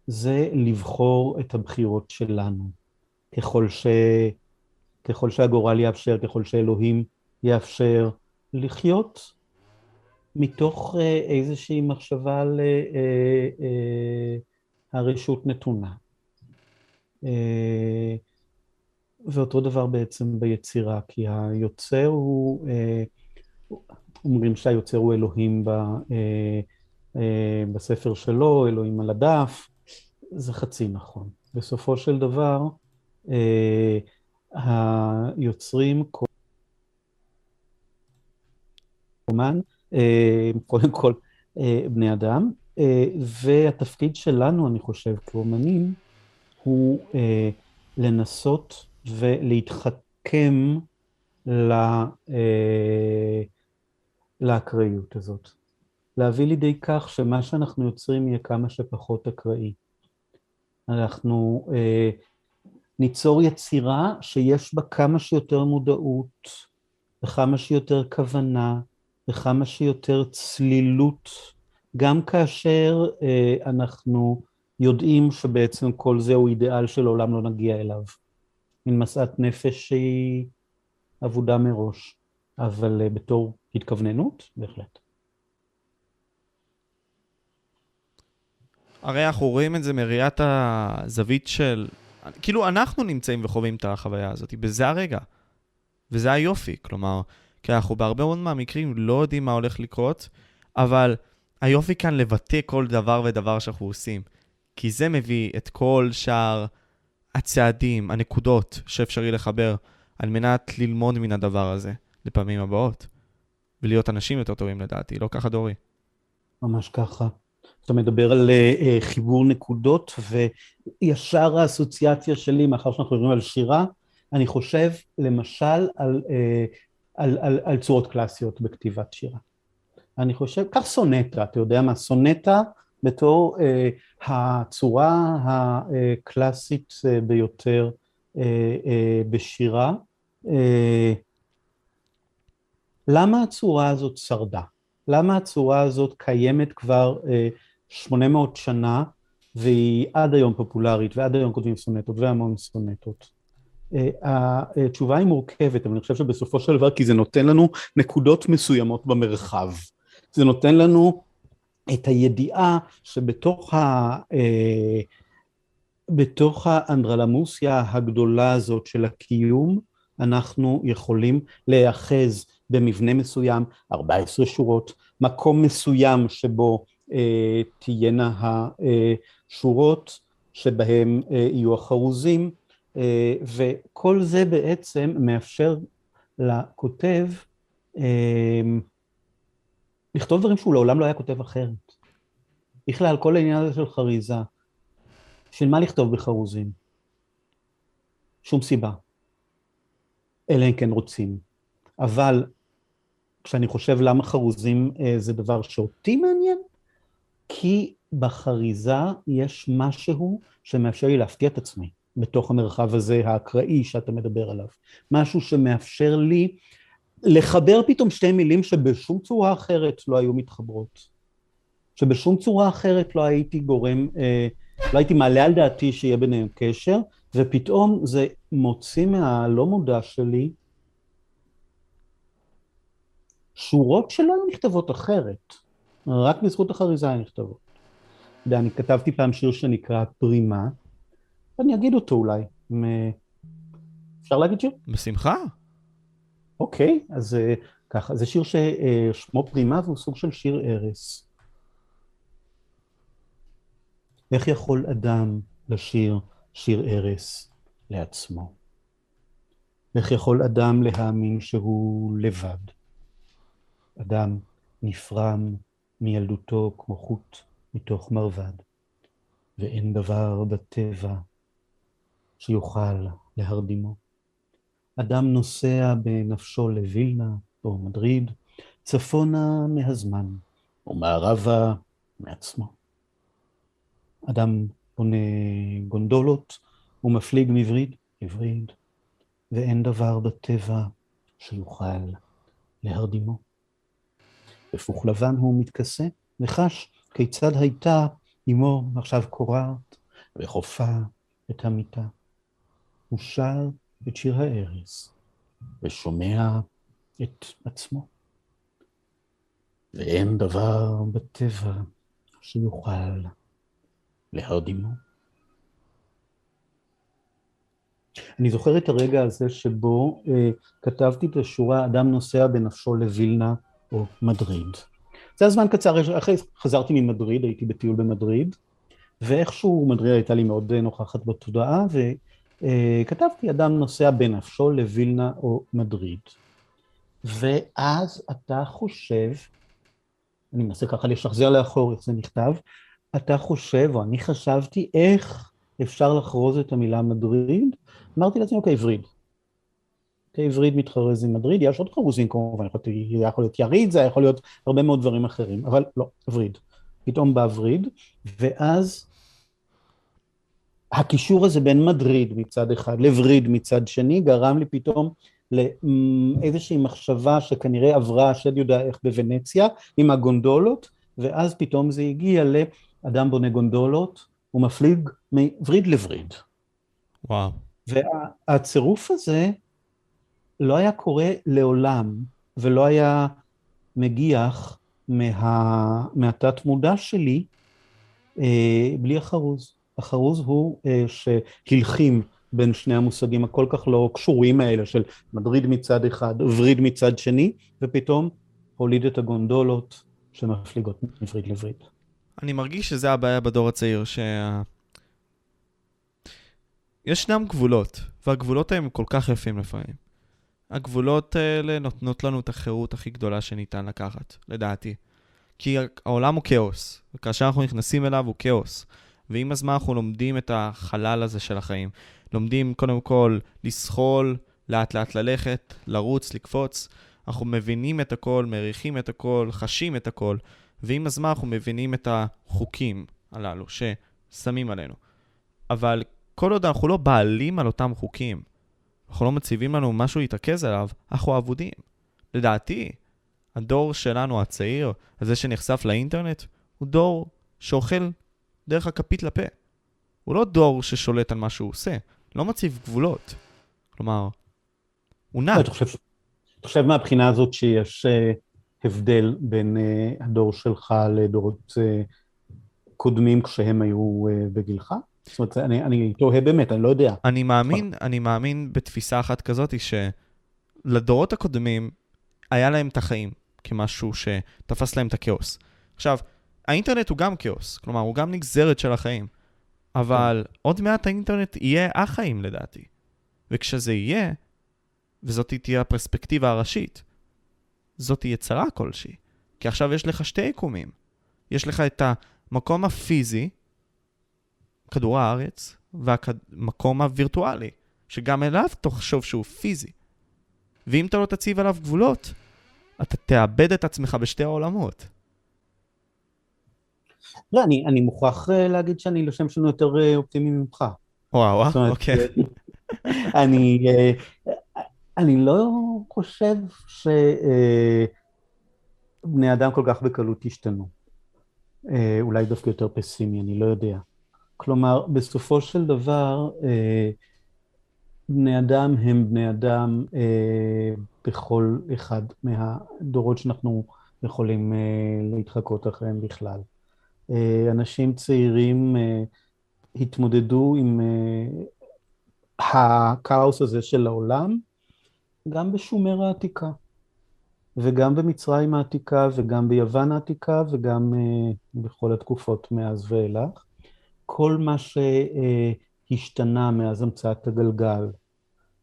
זה לבחור את הבחירות שלנו. ככל, ש... ככל שהגורל יאפשר, ככל שאלוהים יאפשר, לחיות מתוך אה, איזושהי מחשבה על אה, אה, הרשות נתונה. ואותו דבר בעצם ביצירה, כי היוצר הוא, אומרים שהיוצר הוא אלוהים ב, בספר שלו, אלוהים על הדף, זה חצי נכון. בסופו של דבר, היוצרים אומן, אה, קודם כל אה, בני אדם, אה, והתפקיד שלנו, אני חושב, כאומנים, הוא לנסות ולהתחכם לאקראיות הזאת. להביא לידי כך שמה שאנחנו יוצרים יהיה כמה שפחות אקראי. אנחנו אה, ניצור יצירה שיש בה כמה שיותר מודעות וכמה שיותר כוונה וכמה שיותר צלילות, גם כאשר אה, אנחנו יודעים שבעצם כל זה הוא אידיאל שלעולם לא נגיע אליו. מין משאת נפש שהיא אבודה מראש, אבל אה, בתור התכווננות, בהחלט. הרי אנחנו רואים את זה מראיית הזווית של... כאילו, אנחנו נמצאים וחווים את החוויה הזאת, בזה הרגע. וזה היופי, כלומר, כי אנחנו בהרבה מאוד מהמקרים לא יודעים מה הולך לקרות, אבל היופי כאן לבטא כל דבר ודבר שאנחנו עושים. כי זה מביא את כל שאר הצעדים, הנקודות שאפשרי לחבר, על מנת ללמוד מן הדבר הזה לפעמים הבאות, ולהיות אנשים יותר טובים לדעתי, לא ככה דורי. ממש ככה. אתה מדבר על uh, חיבור נקודות, וישר האסוציאציה שלי, מאחר שאנחנו מדברים על שירה, אני חושב למשל על uh, על, על, על צורות קלאסיות בכתיבת שירה. אני חושב, כך סונטה, אתה יודע מה, סונטה בתור אה, הצורה הקלאסית אה, ביותר אה, בשירה. למה הצורה הזאת שרדה? למה הצורה הזאת קיימת כבר אה, 800 שנה והיא עד היום פופולרית ועד היום כותבים סונטות והמון סונטות? התשובה היא מורכבת, אבל אני חושב שבסופו של דבר, כי זה נותן לנו נקודות מסוימות במרחב. זה נותן לנו את הידיעה שבתוך ה... אה, בתוך האנדרלמוסיה הגדולה הזאת של הקיום, אנחנו יכולים להיאחז במבנה מסוים, 14 שורות, מקום מסוים שבו אה, תהיינה השורות, שבהם אה, יהיו החרוזים, אה, וכל זה בעצם מאפשר לכותב אה, לכתוב דברים שהוא לעולם לא היה כותב אחרת. בכלל, כל העניין הזה של חריזה, בשביל מה לכתוב בחרוזים? שום סיבה. אלא אם כן רוצים. אבל כשאני חושב למה חרוזים אה, זה דבר שאותי מעניין, כי בחריזה יש משהו שמאפשר לי להפתיע את עצמי. בתוך המרחב הזה האקראי שאתה מדבר עליו. משהו שמאפשר לי לחבר פתאום שתי מילים שבשום צורה אחרת לא היו מתחברות. שבשום צורה אחרת לא הייתי גורם, אה, לא הייתי מעלה על דעתי שיהיה ביניהם קשר, ופתאום זה מוציא מהלא מודע שלי שורות שלא היו נכתבות אחרת, רק בזכות החריזה הן נכתבות. אני כתבתי פעם שיר שנקרא פרימה, אני אגיד אותו אולי. אפשר להגיד שיר? בשמחה. אוקיי, אז אה, ככה, זה שיר ששמו פרימה והוא סוג של שיר ערש. איך יכול אדם לשיר שיר ערש לעצמו? איך יכול אדם להאמין שהוא לבד? אדם נפרם מילדותו כמו חוט מתוך מרבד, ואין דבר בטבע שיוכל להרדימו. אדם נוסע בנפשו לווילנה או מדריד, צפונה מהזמן, ומערבה מעצמו. אדם בונה גונדולות ומפליג מבריד, מבריד, ואין דבר בטבע שיוכל להרדימו. בפוך לבן הוא מתכסה וחש כיצד הייתה אמו עכשיו קורעת וחופה את המיטה. הוא שר את שיר הארז ושומע את עצמו. ואין דבר בטבע שיוכל להרדימו. אני זוכר את הרגע הזה שבו אה, כתבתי את השורה אדם נוסע בנפשו לווילנה או מדריד. זה הזמן קצר, אחרי חזרתי ממדריד, הייתי בטיול במדריד, ואיכשהו מדריד הייתה לי מאוד נוכחת בתודעה, וכתבתי אדם נוסע בנפשו לווילנה או מדריד. ואז אתה חושב, אני מנסה ככה לשחזר לאחור איך זה נכתב, אתה חושב, או אני חשבתי, איך אפשר לחרוז את המילה מדריד? אמרתי לעצמי, אוקיי, וריד. אוקיי, וריד מתחרז עם מדריד, יש עוד חרוזים כמובן, זה יכול להיות יריד, זה יכול להיות הרבה מאוד דברים אחרים, אבל לא, וריד. פתאום בא וריד, ואז הקישור הזה בין מדריד מצד אחד לווריד מצד שני, גרם לי פתאום לאיזושהי מחשבה שכנראה עברה, השד יודע איך בוונציה, עם הגונדולות, ואז פתאום זה הגיע לאדם בונה גונדולות, הוא מפליג מווריד לווריד. וואו. והצירוף הזה לא היה קורה לעולם, ולא היה מגיח מה, מהתת מודע שלי אה, בלי החרוז. החרוז הוא אה, שהלחים בין שני המושגים הכל כך לא קשורים האלה של מדריד מצד אחד, וריד מצד שני, ופתאום הוליד את הגונדולות שמפליגות מווריד לווריד. אני מרגיש שזה הבעיה בדור הצעיר, שה... ישנם גבולות, והגבולות הם כל כך יפים לפעמים. הגבולות האלה נותנות לנו את החירות הכי גדולה שניתן לקחת, לדעתי. כי העולם הוא כאוס, וכאשר אנחנו נכנסים אליו הוא כאוס. ועם הזמן אנחנו לומדים את החלל הזה של החיים. לומדים קודם כל לסחול, לאט לאט ללכת, לרוץ, לקפוץ. אנחנו מבינים את הכל, מריחים את הכל, חשים את הכל, ועם הזמן אנחנו מבינים את החוקים הללו ששמים עלינו. אבל כל עוד אנחנו לא בעלים על אותם חוקים, אנחנו לא מציבים לנו משהו להתרכז עליו, אנחנו אבודים. לדעתי, הדור שלנו, הצעיר, הזה שנחשף לאינטרנט, הוא דור שאוכל דרך הכפית לפה. הוא לא דור ששולט על מה שהוא עושה, לא מציב גבולות. כלומר, הוא נע. אתה חושב, אתה חושב מהבחינה הזאת שיש uh, הבדל בין uh, הדור שלך לדורות uh, קודמים כשהם היו uh, בגילך? זאת אומרת, אני, אני תוהה באמת, אני לא יודע. אני מאמין, אני מאמין בתפיסה אחת כזאת, שלדורות הקודמים היה להם את החיים כמשהו שתפס להם את הכאוס. עכשיו, האינטרנט הוא גם כאוס, כלומר, הוא גם נגזרת של החיים. אבל עוד מעט האינטרנט יהיה החיים לדעתי. וכשזה יהיה, וזאת תהיה הפרספקטיבה הראשית, זאת תהיה צרה כלשהי. כי עכשיו יש לך שתי יקומים. יש לך את המקום הפיזי, כדור הארץ, והמקום הווירטואלי, שגם אליו תחשוב שהוא פיזי. ואם אתה לא תציב עליו גבולות, אתה תאבד את עצמך בשתי העולמות. לא, אני, אני מוכרח אה, להגיד שאני לשם שלנו יותר אה, אופטימי ממך. וואו, וואו, אוקיי. אה, אני, אני לא חושב שבני אדם כל כך בקלות השתנו. אולי דווקא יותר פסימי, אני לא יודע. כלומר, בסופו של דבר, בני אדם הם בני אדם בכל אחד מהדורות שאנחנו יכולים להתחקות אחריהם בכלל. אה, אנשים צעירים אה, התמודדו עם אה, הכאוס הזה של העולם, גם בשומר העתיקה, וגם במצרים העתיקה, וגם ביוון העתיקה, וגם בכל התקופות מאז ואילך. כל מה שהשתנה מאז המצאת הגלגל,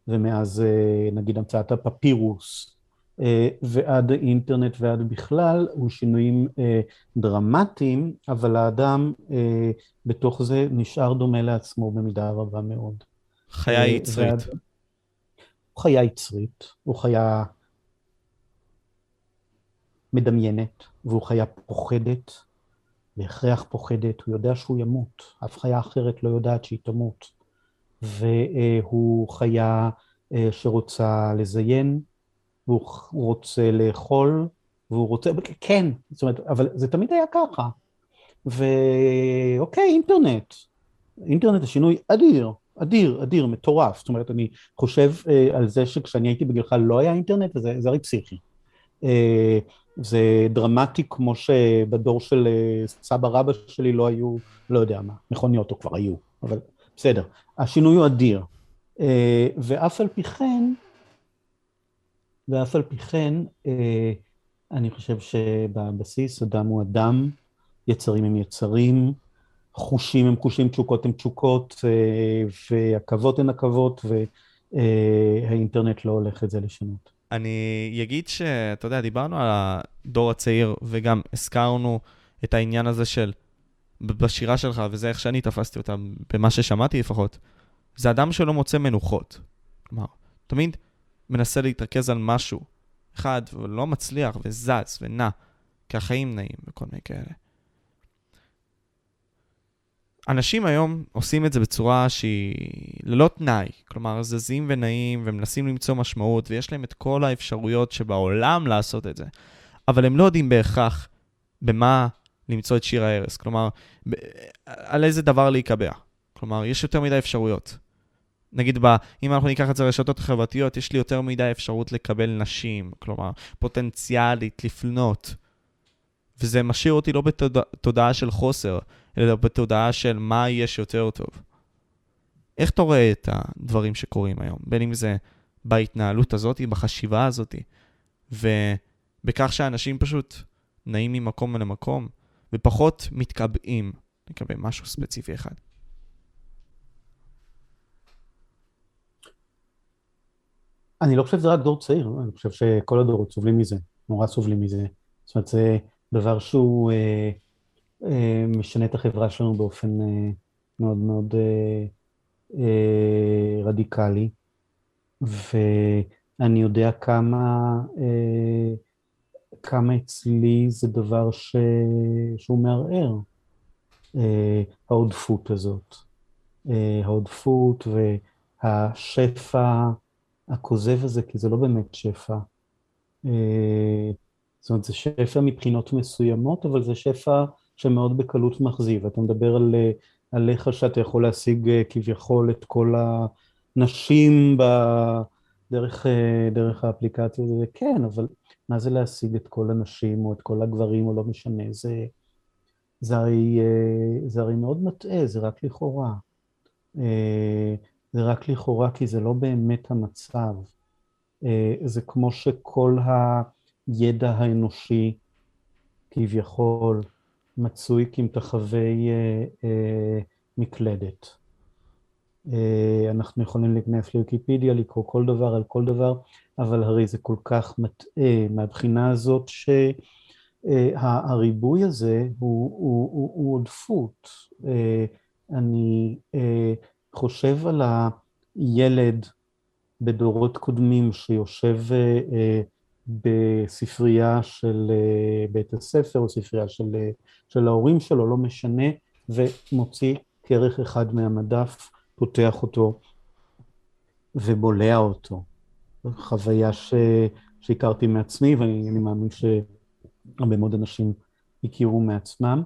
ומאז נגיד המצאת הפפירוס, ועד האינטרנט ועד בכלל, הוא שינויים uh, דרמטיים, אבל האדם uh, בתוך זה נשאר דומה לעצמו במידה רבה מאוד. חיה יצרית. ועד... הוא חיה יצרית, הוא חיה מדמיינת, והוא חיה פוחדת, בהכרח פוחדת, הוא יודע שהוא ימות, אף חיה אחרת לא יודעת שהיא תמות. והוא חיה אה, שרוצה לזיין, והוא רוצה לאכול, והוא רוצה, כן, זאת אומרת, אבל זה תמיד היה ככה. ואוקיי, אינטרנט, אינטרנט זה שינוי אדיר, אדיר, אדיר, מטורף. זאת אומרת, אני חושב אה, על זה שכשאני הייתי בגילך לא היה אינטרנט, וזה, זה הרי פסיכי. אה, זה דרמטי כמו שבדור של אה, סבא רבא שלי לא היו, לא יודע מה, מכוניות או כבר היו, אבל בסדר. השינוי הוא אדיר. אה, ואף על פי כן, ואף על פי כן, אה, אני חושב שבבסיס אדם הוא אדם, יצרים הם יצרים, חושים הם חושים, תשוקות הם תשוקות, ועכבות הן עכבות, והאינטרנט לא הולך את זה לשנות. אני אגיד שאתה יודע, דיברנו על הדור הצעיר, וגם הזכרנו את העניין הזה של, בשירה שלך, וזה איך שאני תפסתי אותה, במה ששמעתי לפחות, זה אדם שלא מוצא מנוחות. כלומר, תמיד מנסה להתרכז על משהו אחד, ולא מצליח, וזז, ונע, כי החיים נעים וכל מיני כאלה. אנשים היום עושים את זה בצורה שהיא ללא תנאי, כלומר זזים ונעים ומנסים למצוא משמעות ויש להם את כל האפשרויות שבעולם לעשות את זה, אבל הם לא יודעים בהכרח במה למצוא את שיר ההרס, כלומר, על איזה דבר להיקבע. כלומר, יש יותר מדי אפשרויות. נגיד, ב, אם אנחנו ניקח את זה לרשתות החברתיות, יש לי יותר מדי אפשרות לקבל נשים, כלומר, פוטנציאלית לפנות. וזה משאיר אותי לא בתודעה של חוסר, אלא בתודעה של מה יש יותר טוב. איך אתה רואה את הדברים שקורים היום? בין אם זה בהתנהלות הזאת, בחשיבה הזאת, ובכך שאנשים פשוט נעים ממקום למקום, ופחות מתקבעים לגבי משהו ספציפי אחד. אני לא חושב שזה רק דור צעיר, אני חושב שכל הדורות סובלים מזה, נורא סובלים מזה. זאת אומרת, זה דבר שהוא אה, אה, משנה את החברה שלנו באופן אה, מאוד מאוד אה, רדיקלי, ואני יודע כמה, כמה אצלי זה דבר ש... שהוא מערער, העודפות הזאת. העודפות והשפע הכוזב הזה, כי זה לא באמת שפע. זאת אומרת, זה שפע מבחינות מסוימות, אבל זה שפע שמאוד בקלות מחזיב. אתה מדבר על, אה, עליך שאתה יכול להשיג אה, כביכול את כל הנשים בדרך, אה, דרך האפליקציה, כן, אבל מה זה להשיג את כל הנשים או את כל הגברים או לא משנה, זה, זה, הרי, זה הרי מאוד מטעה, זה רק לכאורה. זה רק לכאורה כי זה לא באמת המצב. זה כמו שכל הידע האנושי כביכול מצוי כמתחווי אה, אה, מקלדת. אה, אנחנו יכולים להיכנס לוויקיפדיה, לקרוא כל דבר על כל דבר, אבל הרי זה כל כך מטעה מהבחינה הזאת שהריבוי הזה הוא, הוא, הוא, הוא עודפות. אה, אני אה, חושב על הילד בדורות קודמים שיושב אה, בספרייה של אה, בית הספר או ספרייה של, אה, של ההורים שלו, לא משנה, ומוציא כרך אחד מהמדף, פותח אותו ובולע אותו. חוויה ש... שהכרתי מעצמי, ואני מאמין שהרבה מאוד אנשים הכירו מעצמם.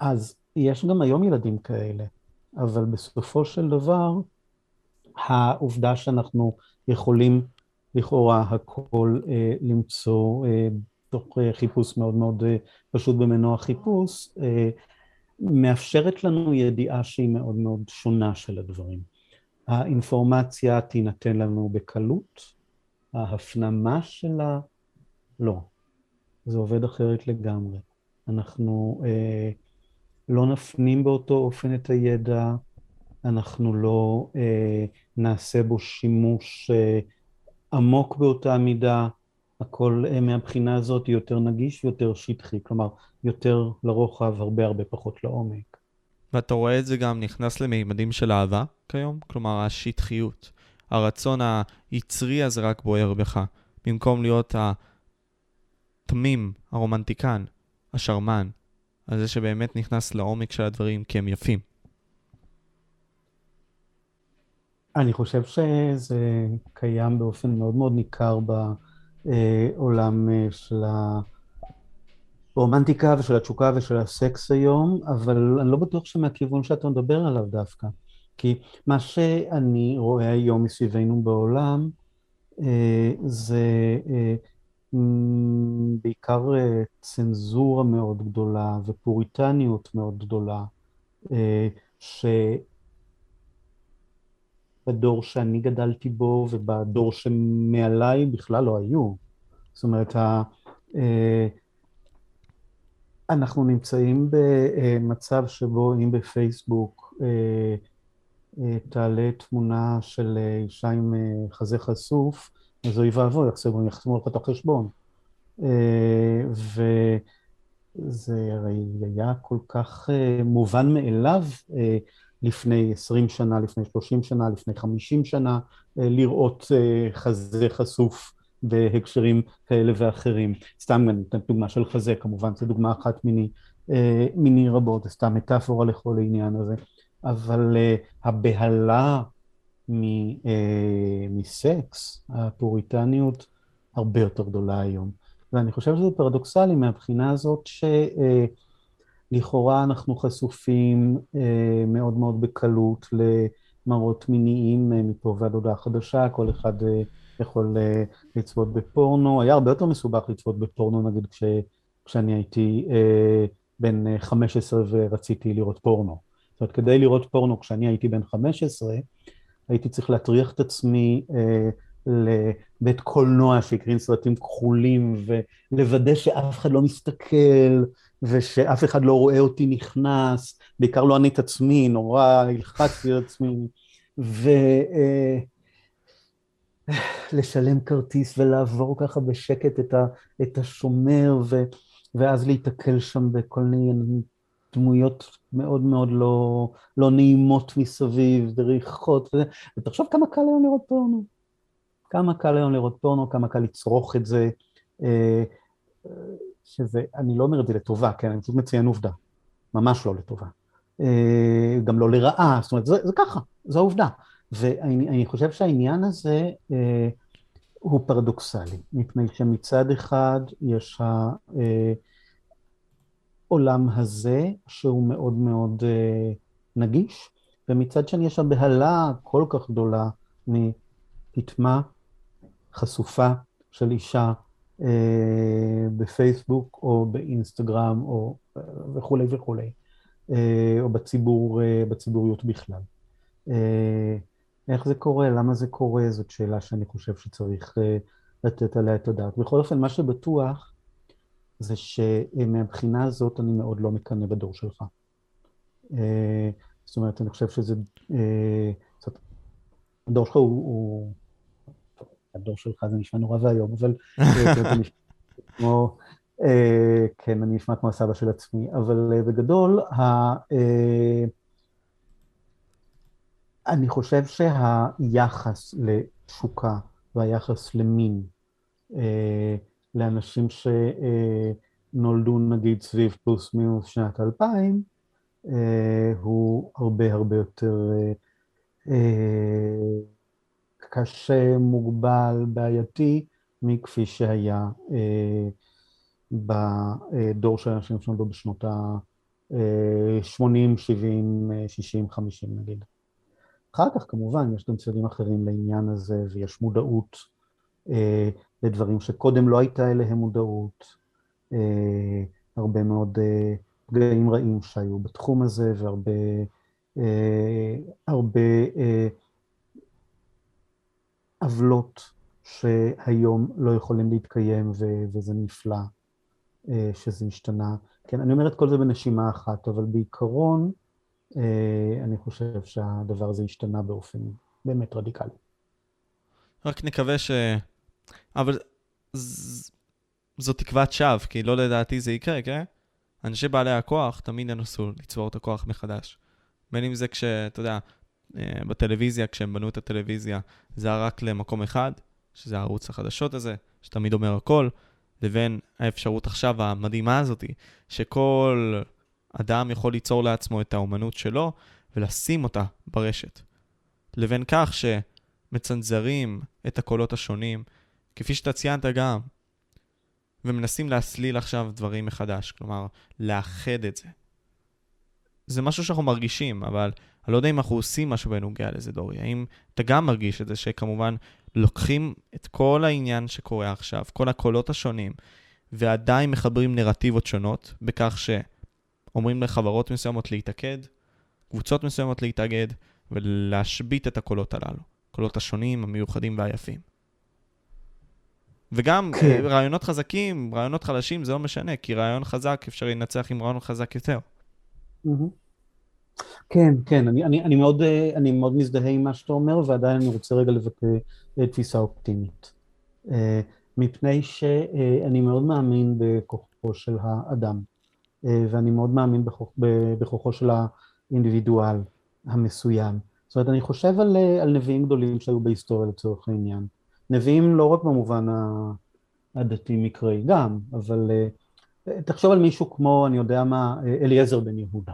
אז יש גם היום ילדים כאלה, אבל בסופו של דבר, העובדה שאנחנו יכולים לכאורה הכל אה, למצוא אה, תוך אה, חיפוש מאוד מאוד אה, פשוט במנוע חיפוש, אה, מאפשרת לנו ידיעה שהיא מאוד מאוד שונה של הדברים. האינפורמציה תינתן לנו בקלות, ההפנמה שלה, לא. זה עובד אחרת לגמרי. אנחנו אה, לא נפנים באותו אופן את הידע, אנחנו לא אה, נעשה בו שימוש אה, עמוק באותה מידה, הכל אה, מהבחינה הזאת יותר נגיש ויותר שטחי, כלומר יותר לרוחב, הרבה הרבה פחות לעומק. ואתה רואה את זה גם נכנס למימדים של אהבה כיום? כלומר, השטחיות, הרצון היצרי הזה רק בוער בך, במקום להיות התמים, הרומנטיקן, השרמן, על זה שבאמת נכנס לעומק של הדברים כי הם יפים. אני חושב שזה קיים באופן מאוד מאוד ניכר בעולם אה, של הרומנטיקה ושל התשוקה ושל הסקס היום, אבל אני לא בטוח שמהכיוון שאתה מדבר עליו דווקא. כי מה שאני רואה היום מסביבנו בעולם אה, זה אה, בעיקר צנזורה מאוד גדולה ופוריטניות מאוד גדולה, ש... בדור שאני גדלתי בו ובדור שמעליי בכלל לא היו. זאת אומרת, אה, אנחנו נמצאים במצב שבו אם בפייסבוק אה, אה, תעלה תמונה של אישה עם חזה חשוף, אז אוי ואבוי, יחסמו לך את החשבון. וזה הרי היה כל כך מובן מאליו לפני 20 שנה, לפני 30 שנה, לפני 50 שנה, אה, לראות אה, חזה חשוף בהקשרים כאלה ואחרים. סתם אני אתן דוגמה של חזה, כמובן, זו דוגמה אחת מיני, אה, מיני רבות, סתם מטאפורה לכל העניין הזה. אבל הבהלה מסקס, הפוריטניות, הרבה יותר גדולה היום. ואני חושב שזה פרדוקסלי מהבחינה הזאת ש... לכאורה אנחנו חשופים אה, מאוד מאוד בקלות למראות מיניים אה, מפה ועד הודעה חדשה, כל אחד אה, יכול אה, לצפות בפורנו. היה הרבה יותר מסובך לצפות בפורנו, נגיד כש, כשאני הייתי אה, בן 15 ורציתי לראות פורנו. זאת אומרת, כדי לראות פורנו כשאני הייתי בן 15, הייתי צריך להטריח את עצמי אה, לבית קולנוע שהקרין סרטים כחולים ולוודא שאף אחד לא מסתכל ושאף אחד לא רואה אותי נכנס, בעיקר לא אני את עצמי, נורא הלחצתי את עצמי, ולשלם כרטיס ולעבור ככה בשקט את, ה, את השומר, ו, ואז להיתקל שם בכל מיני דמויות מאוד מאוד לא, לא נעימות מסביב, וריחות, וזה, ותחשוב כמה קל היום לראות פורנו. כמה קל היום לראות פורנו, כמה קל לצרוך את זה. אה, שזה, אני לא אומר את זה לטובה, כן, אני פשוט מציין עובדה, ממש לא לטובה. אה, גם לא לרעה, זאת אומרת, זה, זה ככה, זו העובדה. ואני חושב שהעניין הזה אה, הוא פרדוקסלי, מפני שמצד אחד יש העולם הזה, שהוא מאוד מאוד אה, נגיש, ומצד שני יש הבהלה כל כך גדולה מפטמה חשופה של אישה אה, בפייסבוק או באינסטגרם או אה, וכולי וכולי, אה, או בציבור, בציבוריות בכלל. איך זה קורה? למה זה קורה? זאת שאלה שאני חושב שצריך לתת עליה את הדעת. בכל אופן, מה שבטוח זה שמבחינה הזאת אני מאוד לא מקנא בדור שלך. זאת אומרת, אני חושב שזה... הדור שלך הוא, הוא הדור שלך זה נשמע נורא ואיום, אבל אה, [laughs] כמו, אה, כן, אני נשמע כמו הסבא של עצמי, אבל אה, בגדול, אני חושב שהיחס לתשוקה והיחס למין לאנשים שנולדו נגיד סביב פלוס מינוס שנת 2000, הוא הרבה הרבה יותר קשה, מוגבל, בעייתי, מכפי שהיה אה, בדור של אנשים שנולדו בשנות ה-80, 70, 60, 50 נגיד. אחר כך כמובן יש גם צדדים אחרים לעניין הזה ויש מודעות אה, לדברים שקודם לא הייתה אליהם מודעות, אה, הרבה מאוד אה, פגעים רעים שהיו בתחום הזה והרבה אה, הרבה, אה, עוולות שהיום לא יכולים להתקיים ו- וזה נפלא אה, שזה השתנה. כן, אני אומר את כל זה בנשימה אחת, אבל בעיקרון אה, אני חושב שהדבר הזה השתנה באופן באמת רדיקלי. רק נקווה ש... אבל. זו תקוות שווא, כי לא לדעתי זה יקרה, כן? אנשי בעלי הכוח תמיד ינסו לצבור את הכוח מחדש. בין אם זה כשאתה יודע, אה, בטלוויזיה, כשהם בנו את הטלוויזיה, זה היה רק למקום אחד, שזה ערוץ החדשות הזה, שתמיד אומר הכל, לבין האפשרות עכשיו המדהימה הזאתי, שכל אדם יכול ליצור לעצמו את האומנות שלו ולשים אותה ברשת. לבין כך שמצנזרים את הקולות השונים, כפי שאתה ציינת גם, ומנסים להסליל עכשיו דברים מחדש, כלומר, לאחד את זה. זה משהו שאנחנו מרגישים, אבל אני לא יודע אם אנחנו עושים משהו בנוגע לזה, דורי. האם אתה גם מרגיש את זה שכמובן לוקחים את כל העניין שקורה עכשיו, כל הקולות השונים, ועדיין מחברים נרטיבות שונות, בכך שאומרים לחברות מסוימות להתאגד, קבוצות מסוימות להתאגד, ולהשבית את הקולות הללו. הקולות השונים, המיוחדים והיפים. וגם כן. רעיונות חזקים, רעיונות חלשים, זה לא משנה, כי רעיון חזק אפשר לנצח עם רעיון חזק יותר. כן, כן, אני, אני, אני, מאוד, אני מאוד מזדהה עם מה שאתה אומר, ועדיין אני רוצה רגע לבטא תפיסה אופטימית. אה, מפני שאני מאוד מאמין בכוחו של האדם, אה, ואני מאוד מאמין בכוח, בכוחו של האינדיבידואל המסוים. זאת אומרת, אני חושב על, על נביאים גדולים שהיו בהיסטוריה לצורך העניין. נביאים לא רק במובן הדתי-מקראי, גם, אבל אה, תחשוב על מישהו כמו, אני יודע מה, אליעזר בן יהודה,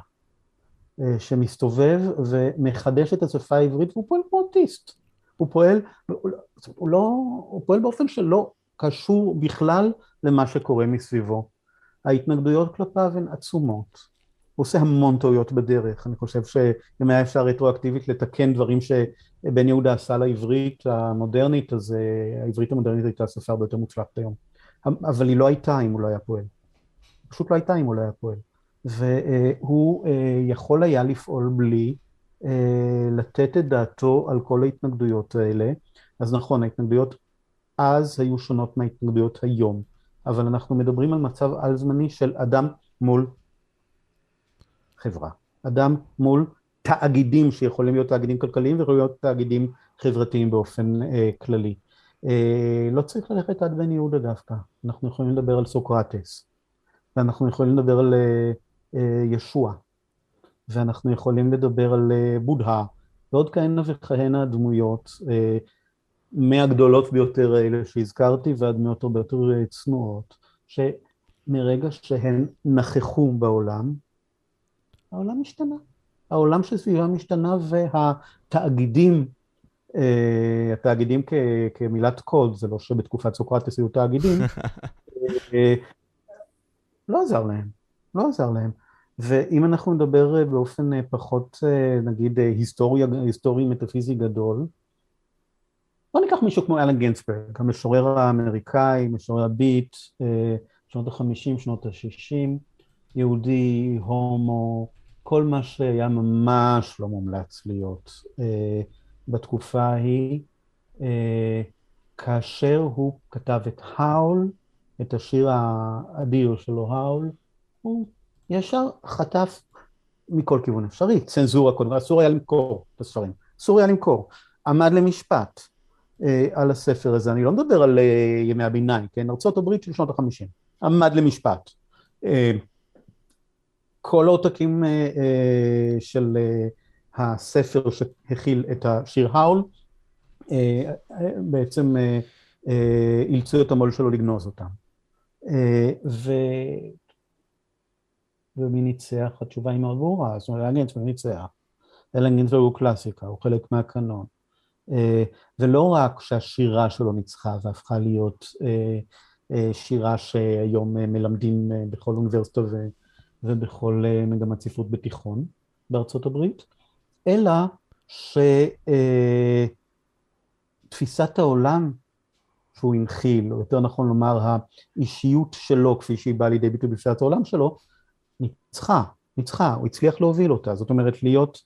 אה, שמסתובב ומחדש את השפה העברית והוא פועל כמו אוטיסט. הוא פועל, הוא, לא, הוא פועל באופן שלא קשור בכלל למה שקורה מסביבו. ההתנגדויות כלפיו הן עצומות. הוא עושה המון טעויות בדרך, אני חושב שאם היה אפשר רטרואקטיבית לתקן דברים שבן יהודה עשה לעברית המודרנית, אז אה, העברית המודרנית הייתה שפה הרבה יותר מוצלחת היום. אבל היא לא הייתה אם הוא לא היה פועל. פשוט לא הייתה אם הוא לא היה פועל. והוא אה, יכול היה לפעול בלי אה, לתת את דעתו על כל ההתנגדויות האלה. אז נכון, ההתנגדויות אז היו שונות מההתנגדויות היום, אבל אנחנו מדברים על מצב על זמני של אדם מול חברה. אדם מול תאגידים שיכולים להיות תאגידים כלכליים ויכולים להיות תאגידים חברתיים באופן אה, כללי. אה, לא צריך ללכת עד בן יהודה דווקא, אנחנו יכולים לדבר על סוקרטס, ואנחנו יכולים לדבר על אה, אה, ישוע, ואנחנו יכולים לדבר על אה, בודהה, ועוד כהנה וכהנה דמויות, אה, מהגדולות ביותר האלה שהזכרתי ועד מאות הרבה יותר אה, צנועות, שמרגע שהן נכחו בעולם, העולם השתנה. העולם שסביבם השתנה והתאגידים, אה, התאגידים כ, כמילת קוד, זה לא שבתקופת סוקרטס היו תאגידים, [laughs] אה, לא עזר להם, לא עזר להם. ואם אנחנו נדבר באופן פחות, נגיד, היסטורי, היסטורי מטאפיזי גדול, בוא ניקח מישהו כמו אלן גינצברג, המשורר האמריקאי, משורר הביט, שנות ה-50, שנות ה-60, יהודי, הומו, כל מה שהיה ממש לא מומלץ להיות אה, בתקופה ההיא, אה, כאשר הוא כתב את האול, את השיר האדיר שלו, האול, הוא ישר חטף מכל כיוון אפשרי, צנזורה קודם, אסור היה למכור את הספרים, אסור היה למכור, עמד למשפט אה, על הספר הזה, אני לא מדבר על אה, ימי הביניים, כן, ארה"ב של שנות החמישים, עמד למשפט. אה, כל העותקים אה, אה, של אה, הספר שהכיל את השיר האול, בעצם אילצו את המו"ל שלו לגנוז אותם. ו... ומי ניצח? התשובה היא מאוד ברורה, זאת אומרת, אלן גינצברג ניצח. אלן גינצברג הוא קלאסיקה, הוא חלק מהקנון. ולא רק שהשירה שלו ניצחה והפכה להיות שירה שהיום מלמדים בכל אוניברסיטה ובכל אה, מגמת ספרות בתיכון בארצות הברית, אלא שתפיסת העולם שהוא הנחיל, או יותר נכון לומר האישיות שלו כפי שהיא באה לידי ביטוי בתפיסת העולם שלו, ניצחה, ניצחה, הוא הצליח להוביל אותה, זאת אומרת להיות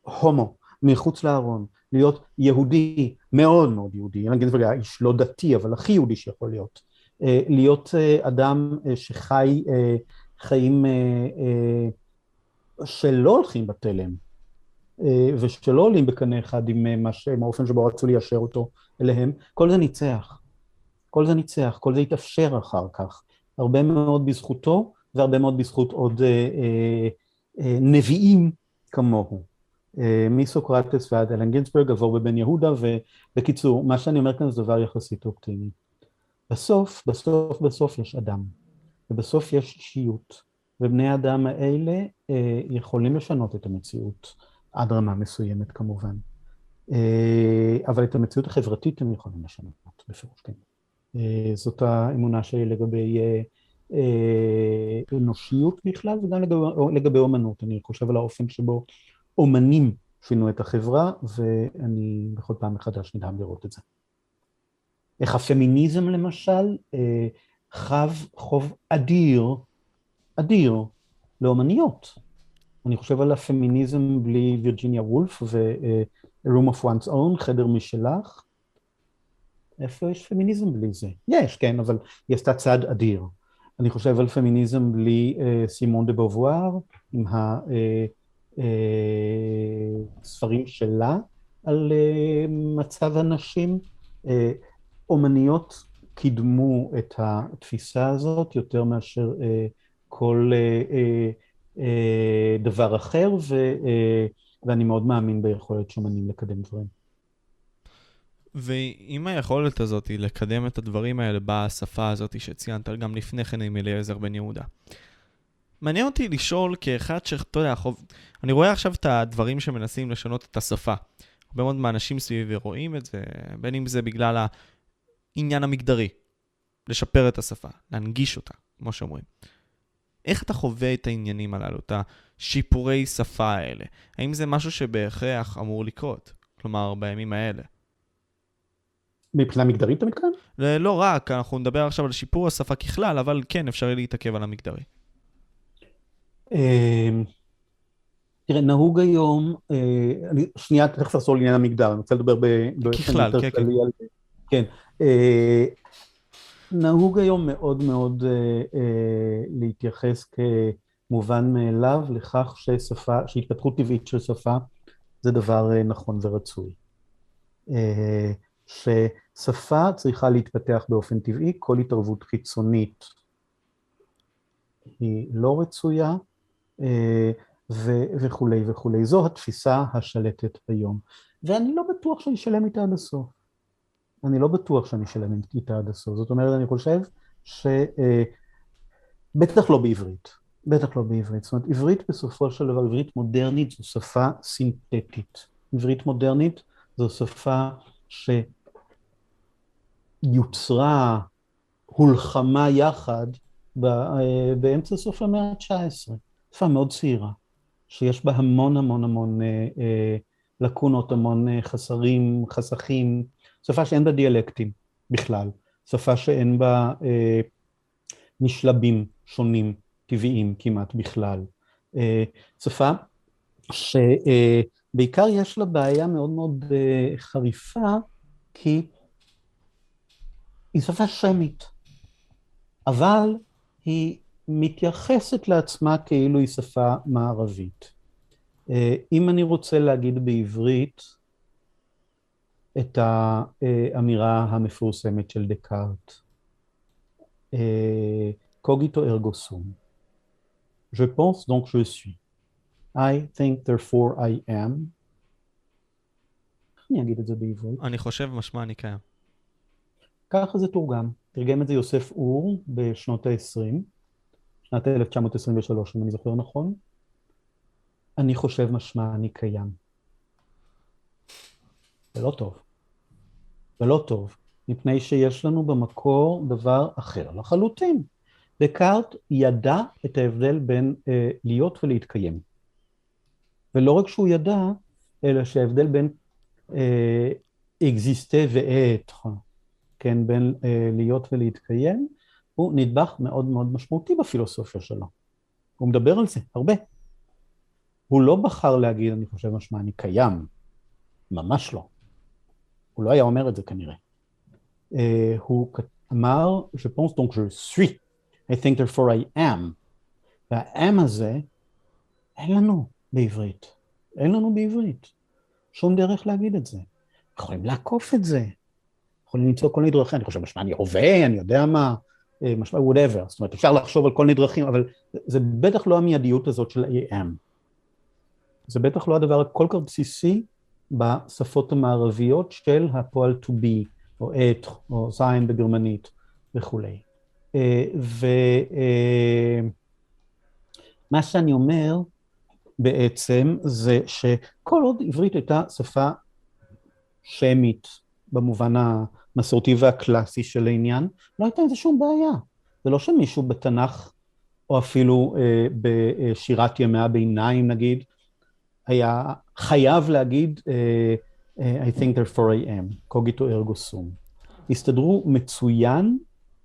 הומו. מחוץ לארון, להיות יהודי, מאוד מאוד יהודי, אילן גינזברג היה איש לא דתי, אבל הכי יהודי שיכול להיות, אה, להיות אה, אדם אה, שחי חיים שלא הולכים בתלם, ושלא עולים בקנה אחד עם, מה ש... עם האופן שבו רצו ליישר אותו אליהם, כל זה ניצח. כל זה ניצח, כל זה התאפשר אחר כך. הרבה מאוד בזכותו, והרבה מאוד בזכות עוד אה, אה, אה, נביאים כמוהו. אה, מסוקרטס ועד אלן גינסברג, עבור בבן יהודה, ובקיצור, מה שאני אומר כאן זה דבר יחסית אופטימי. בסוף, בסוף, בסוף יש אדם, ובסוף יש אישיות, ובני האדם האלה אה, יכולים לשנות את המציאות, עד רמה מסוימת כמובן. אה, אבל את המציאות החברתית הם יכולים לשנות, בפירוש כן. אה, זאת האמונה שלי לגבי אה, אה, אנושיות בכלל וגם לגבי, לגבי אומנות. אני חושב על האופן שבו אומנים שינו את החברה, ואני בכל פעם מחדש נדהם לראות את זה. איך הפמיניזם למשל חב חוב אדיר, אדיר, לאומניות. אני חושב על הפמיניזם בלי וירג'יניה וולף ו-Room of One's Own, חדר משלך. איפה יש פמיניזם בלי זה? יש, כן, אבל היא עשתה צעד אדיר. אני חושב על פמיניזם בלי uh, סימון דה בובואר, עם הספרים uh, uh, שלה על uh, מצב הנשים. Uh, אומניות קידמו את התפיסה הזאת יותר מאשר uh, כל uh, uh, דבר אחר, ו, ואני מאוד מאמין ביכולת של אומנים לקדם דברים. ועם היכולת הזאת לקדם את הדברים האלה בשפה הזאת שציינת גם לפני כן עם אליעזר בן יהודה. מעניין אותי לשאול כאחד שאתה יודע, חוב... אני רואה עכשיו את הדברים שמנסים לשנות את השפה. הרבה מאוד מהאנשים סביבי רואים את זה, בין אם זה בגלל העניין המגדרי, לשפר את השפה, להנגיש אותה, כמו שאומרים. איך אתה חווה את העניינים הללו, את השיפורי שפה האלה? האם זה משהו שבהכרח אמור לקרות? כלומר, בימים האלה. מבחינה מגדרית אתה מתכוון? לא רק, אנחנו נדבר עכשיו על שיפור השפה ככלל, אבל כן, אפשר להתעכב על המגדרי. אמ, תראה, נהוג היום, אה, שנייה תכף אחזור לעניין המגדר, אני רוצה לדבר באופן יותר כן, כן. כללי על... כן. אה, נהוג היום מאוד מאוד אה, להתייחס כמובן מאליו לכך ששפה, שהתפתחות טבעית של שפה זה דבר נכון ורצוי. ששפה צריכה להתפתח באופן טבעי, כל התערבות חיצונית היא לא רצויה אה, וכולי וכולי. זו התפיסה השלטת היום. ואני לא בטוח שאני אשלם איתה עד הסוף. אני לא בטוח שאני אשלם איתה עד הסוף. זאת אומרת, אני חושב ש... אה, בטח לא בעברית. בטח לא בעברית. זאת אומרת, עברית בסופו של דבר, עברית מודרנית זו שפה סינתטית. עברית מודרנית זו שפה ש... יוצרה, הולחמה יחד אה, באמצע סוף המאה ה-19. שפה מאוד צעירה, שיש בה המון המון המון אה, לקונות, המון חסרים, חסכים, שפה שאין בה דיאלקטים בכלל, שפה שאין בה משלבים שונים, טבעיים כמעט בכלל. שפה שבעיקר יש לה בעיה מאוד מאוד חריפה, כי היא שפה שמית, אבל היא מתייחסת לעצמה כאילו היא שפה מערבית. אה, אם אני רוצה להגיד בעברית את האמירה המפורסמת של דקארט, קוגיטו ארגו סום. Je pense donc je suis. I think therefore I am. איך אני אגיד את זה בעברית? אני חושב משמע אני קיים. ככה זה תורגם. תרגם את זה יוסף אור בשנות ה-20, שנת 1923 אם אני זוכר נכון. אני חושב משמע אני קיים. זה לא טוב. זה לא טוב, מפני שיש לנו במקור דבר אחר לחלוטין. דקארט ידע את ההבדל בין אה, להיות ולהתקיים. ולא רק שהוא ידע, אלא שההבדל בין אקזיסטה ואתר, כן, בין אה, להיות ולהתקיים, הוא נדבך מאוד מאוד משמעותי בפילוסופיה שלו. הוא מדבר על זה הרבה. הוא לא בחר להגיד, אני חושב משמע, אני קיים, ממש לא. הוא לא היה אומר את זה כנראה. Uh, הוא אמר, je pense donc je suis, I think therefore I am. והאם הזה, אין לנו בעברית. אין לנו בעברית. שום דרך להגיד את זה. יכולים לעקוף את זה. יכולים למצוא כל מיני דרכים, אני חושב, משמע אני הווה, אני יודע מה, אה, משמע whatever, זאת אומרת אפשר לחשוב על כל מיני דרכים, אבל זה בטח לא המיידיות הזאת של AM. זה בטח לא הדבר הכל כך בסיסי בשפות המערביות של הפועל to be, או את, או זין בגרמנית וכולי. אה, ומה אה, שאני אומר בעצם זה שכל עוד עברית הייתה שפה שמית במובן המסורתי והקלאסי של העניין, לא הייתה עם זה שום בעיה. זה לא שמישהו בתנ"ך, או אפילו אה, בשירת ימי הביניים נגיד, היה חייב להגיד אה I think therefore I am, קוגיטו ארגו סום. הסתדרו מצוין,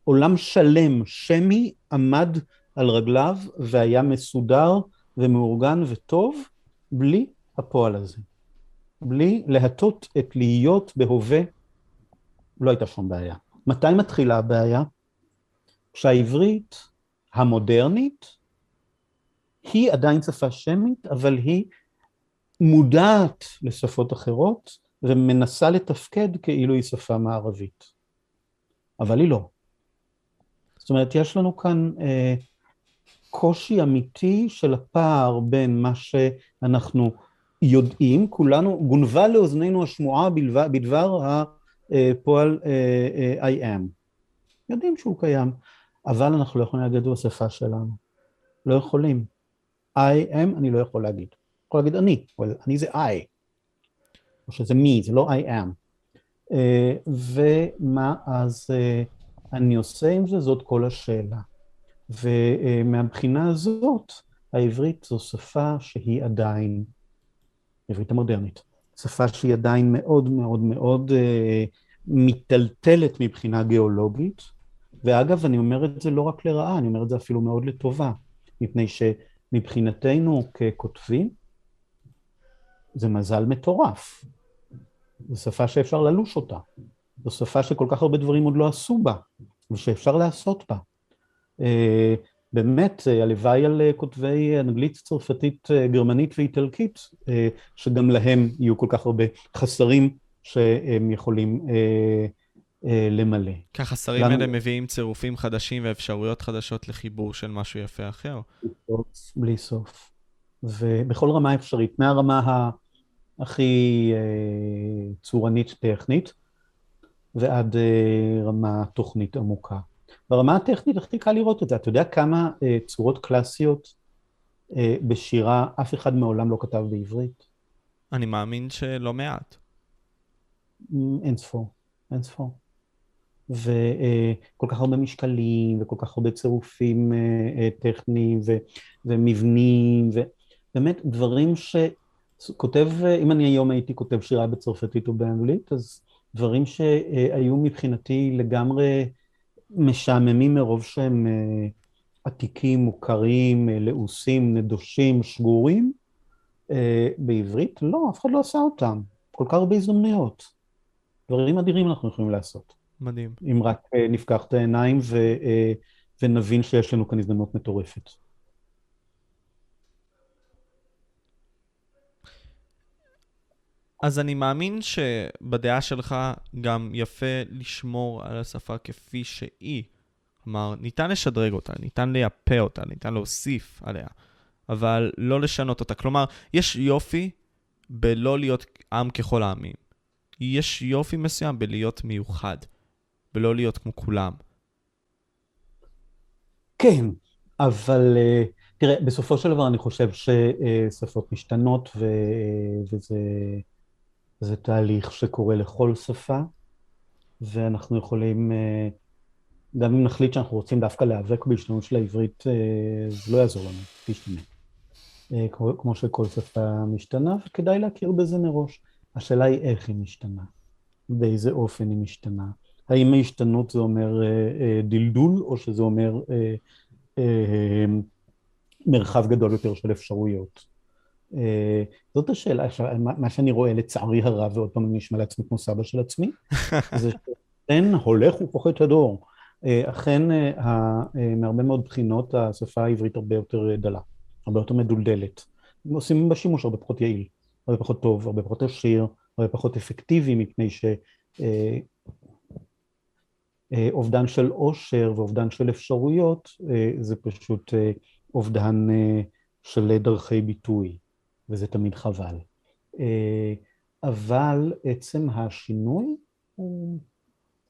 עולם שלם שמי עמד על רגליו והיה מסודר ומאורגן וטוב, בלי הפועל הזה. בלי להטות את להיות בהווה, לא הייתה שום בעיה. מתי מתחילה הבעיה? כשהעברית המודרנית היא עדיין שפה שמית, אבל היא מודעת לשפות אחרות ומנסה לתפקד כאילו היא שפה מערבית. אבל היא לא. זאת אומרת, יש לנו כאן אה, קושי אמיתי של הפער בין מה שאנחנו יודעים, כולנו, גונבה לאוזנינו השמועה בלבד, בדבר הפועל אה, אה, I am. יודעים שהוא קיים, אבל אנחנו לא יכולים להגיד בשפה שלנו. לא יכולים. I am, אני לא יכול להגיד. יכול להגיד אני, אבל אני זה I. או שזה me, זה לא I am. Uh, ומה אז uh, אני עושה עם זה? זאת כל השאלה. ומהבחינה הזאת, העברית זו שפה שהיא עדיין העברית המודרנית. שפה שהיא עדיין מאוד מאוד מאוד אה, מיטלטלת מבחינה גיאולוגית, ואגב, אני אומר את זה לא רק לרעה, אני אומר את זה אפילו מאוד לטובה, מפני שמבחינתנו ככותבים, זה מזל מטורף. זו שפה שאפשר ללוש אותה. זו שפה שכל כך הרבה דברים עוד לא עשו בה, ושאפשר לעשות בה. אה, באמת, אה, הלוואי על אה, כותבי אנגלית, צרפתית, גרמנית ואיטלקית, שגם להם יהיו כל כך הרבה חסרים שהם יכולים למלא. כי החסרים האלה מביאים צירופים חדשים ואפשרויות חדשות לחיבור של משהו יפה אחר. בלי סוף. ובכל רמה אפשרית, מהרמה הכי צורנית טכנית ועד רמה תוכנית עמוקה. ברמה הטכנית הכי קל לראות את זה. אתה יודע כמה אה, צורות קלאסיות אה, בשירה אף אחד מעולם לא כתב בעברית? אני מאמין שלא מעט. אין ספור, אין ספור. וכל אה, כך הרבה משקלים, וכל כך הרבה צירופים אה, אה, טכניים, ו, ומבנים, ובאמת דברים שכותב, אה, אם אני היום הייתי כותב שירה בצרפתית או באנגלית, אז דברים שהיו מבחינתי לגמרי משעממים מרוב שהם אה, עתיקים, מוכרים, אה, לעוסים, נדושים, שגורים. בעברית, לא, אף אחד לא עשה אותם. כל כך הרבה הזדמנויות. דברים אדירים אנחנו יכולים לעשות. מדהים. אם רק נפקח את העיניים ו, ונבין שיש לנו כאן הזדמנות מטורפת. אז אני מאמין שבדעה שלך גם יפה לשמור על השפה כפי שהיא. כלומר, ניתן לשדרג אותה, ניתן לייפה אותה, ניתן להוסיף עליה, אבל לא לשנות אותה. כלומר, יש יופי בלא להיות עם ככל העמים. יש יופי מסוים בלהיות מיוחד, בלא להיות כמו כולם. כן, אבל uh, תראה, בסופו של דבר אני חושב ששפות משתנות ו... וזה... זה תהליך שקורה לכל שפה, ואנחנו יכולים, אה, גם אם נחליט שאנחנו רוצים דווקא להיאבק בהשתנות של העברית, אה, זה לא יעזור לנו, תשתנה. אה, כמו שכל שפה משתנה, וכדאי להכיר בזה מראש. השאלה היא איך היא משתנה, באיזה אופן היא משתנה. האם ההשתנות זה אומר דלדול, או שזה אומר מרחב גדול יותר של אפשרויות. אה, זאת השאלה, מה שאני רואה לצערי הרב, ועוד פעם אני נשמע לעצמי כמו סבא של עצמי, [laughs] זה שאכן הולך ופוחת הדור. אה, אכן מהרבה מאוד בחינות השפה העברית הרבה יותר דלה, הרבה יותר מדולדלת. עושים בה שימוש הרבה פחות יעיל, הרבה פחות טוב, הרבה פחות עשיר, הרבה פחות אפקטיבי, מפני ש... אובדן של עושר ואובדן של אפשרויות זה פשוט אובדן של דרכי ביטוי. וזה תמיד חבל. אה, אבל עצם השינוי הוא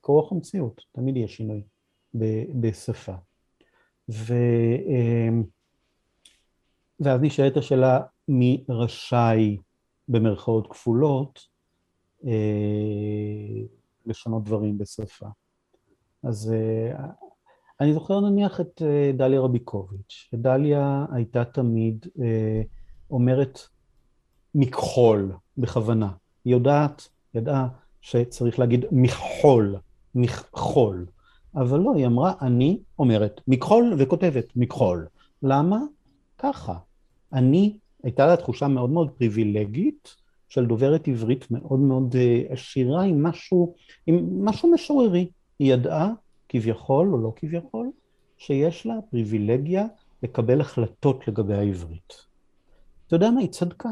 כורח המציאות, תמיד יהיה שינוי בשפה. ו... אה, ואז נשאלת השאלה מי רשאי במרכאות כפולות אה, לשנות דברים בשפה. אז אני זוכר נניח את דליה רביקוביץ', ודליה הייתה תמיד אומרת מכחול בכוונה. היא יודעת, ידעה שצריך להגיד מכחול, מכחול. אבל לא, היא אמרה, אני אומרת מכחול וכותבת מכחול. למה? ככה. אני, הייתה לה תחושה מאוד מאוד פריבילגית של דוברת עברית מאוד מאוד אה, עשירה עם משהו, עם משהו משוררי. היא ידעה, כביכול או לא כביכול, שיש לה פריבילגיה לקבל החלטות לגבי העברית. אתה יודע מה, היא צדקה.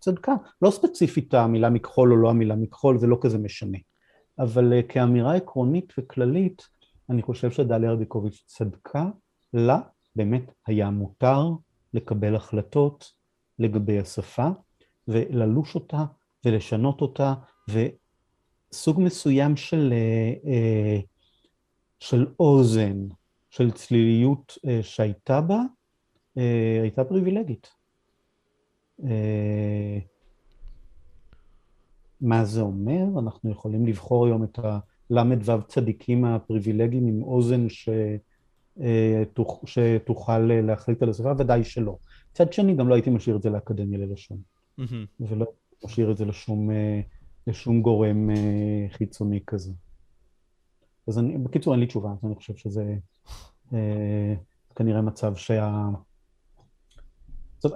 צדקה. לא ספציפית המילה מכחול או לא המילה מכחול, זה לא כזה משנה. אבל uh, כאמירה עקרונית וכללית, אני חושב שדליה רביקוביץ' צדקה, לה באמת היה מותר לקבל החלטות לגבי השפה, וללוש אותה ולשנות אותה, וסוג מסוים של, uh, uh, של אוזן, של צליליות שהייתה בה, הייתה פריבילגית. אה, מה זה אומר? אנחנו יכולים לבחור היום את הל"ו צדיקים הפריבילגיים עם אוזן ש... אה, שתוכל להחליט על השפה? ודאי שלא. מצד שני, גם לא הייתי משאיר את זה לאקדמיה ללשון. ולא משאיר את זה לשום, אה, לשום גורם חיצוני כזה. אז אני, בקיצור, אין לי תשובה, אני חושב שזה כנראה מצב שה... זאת,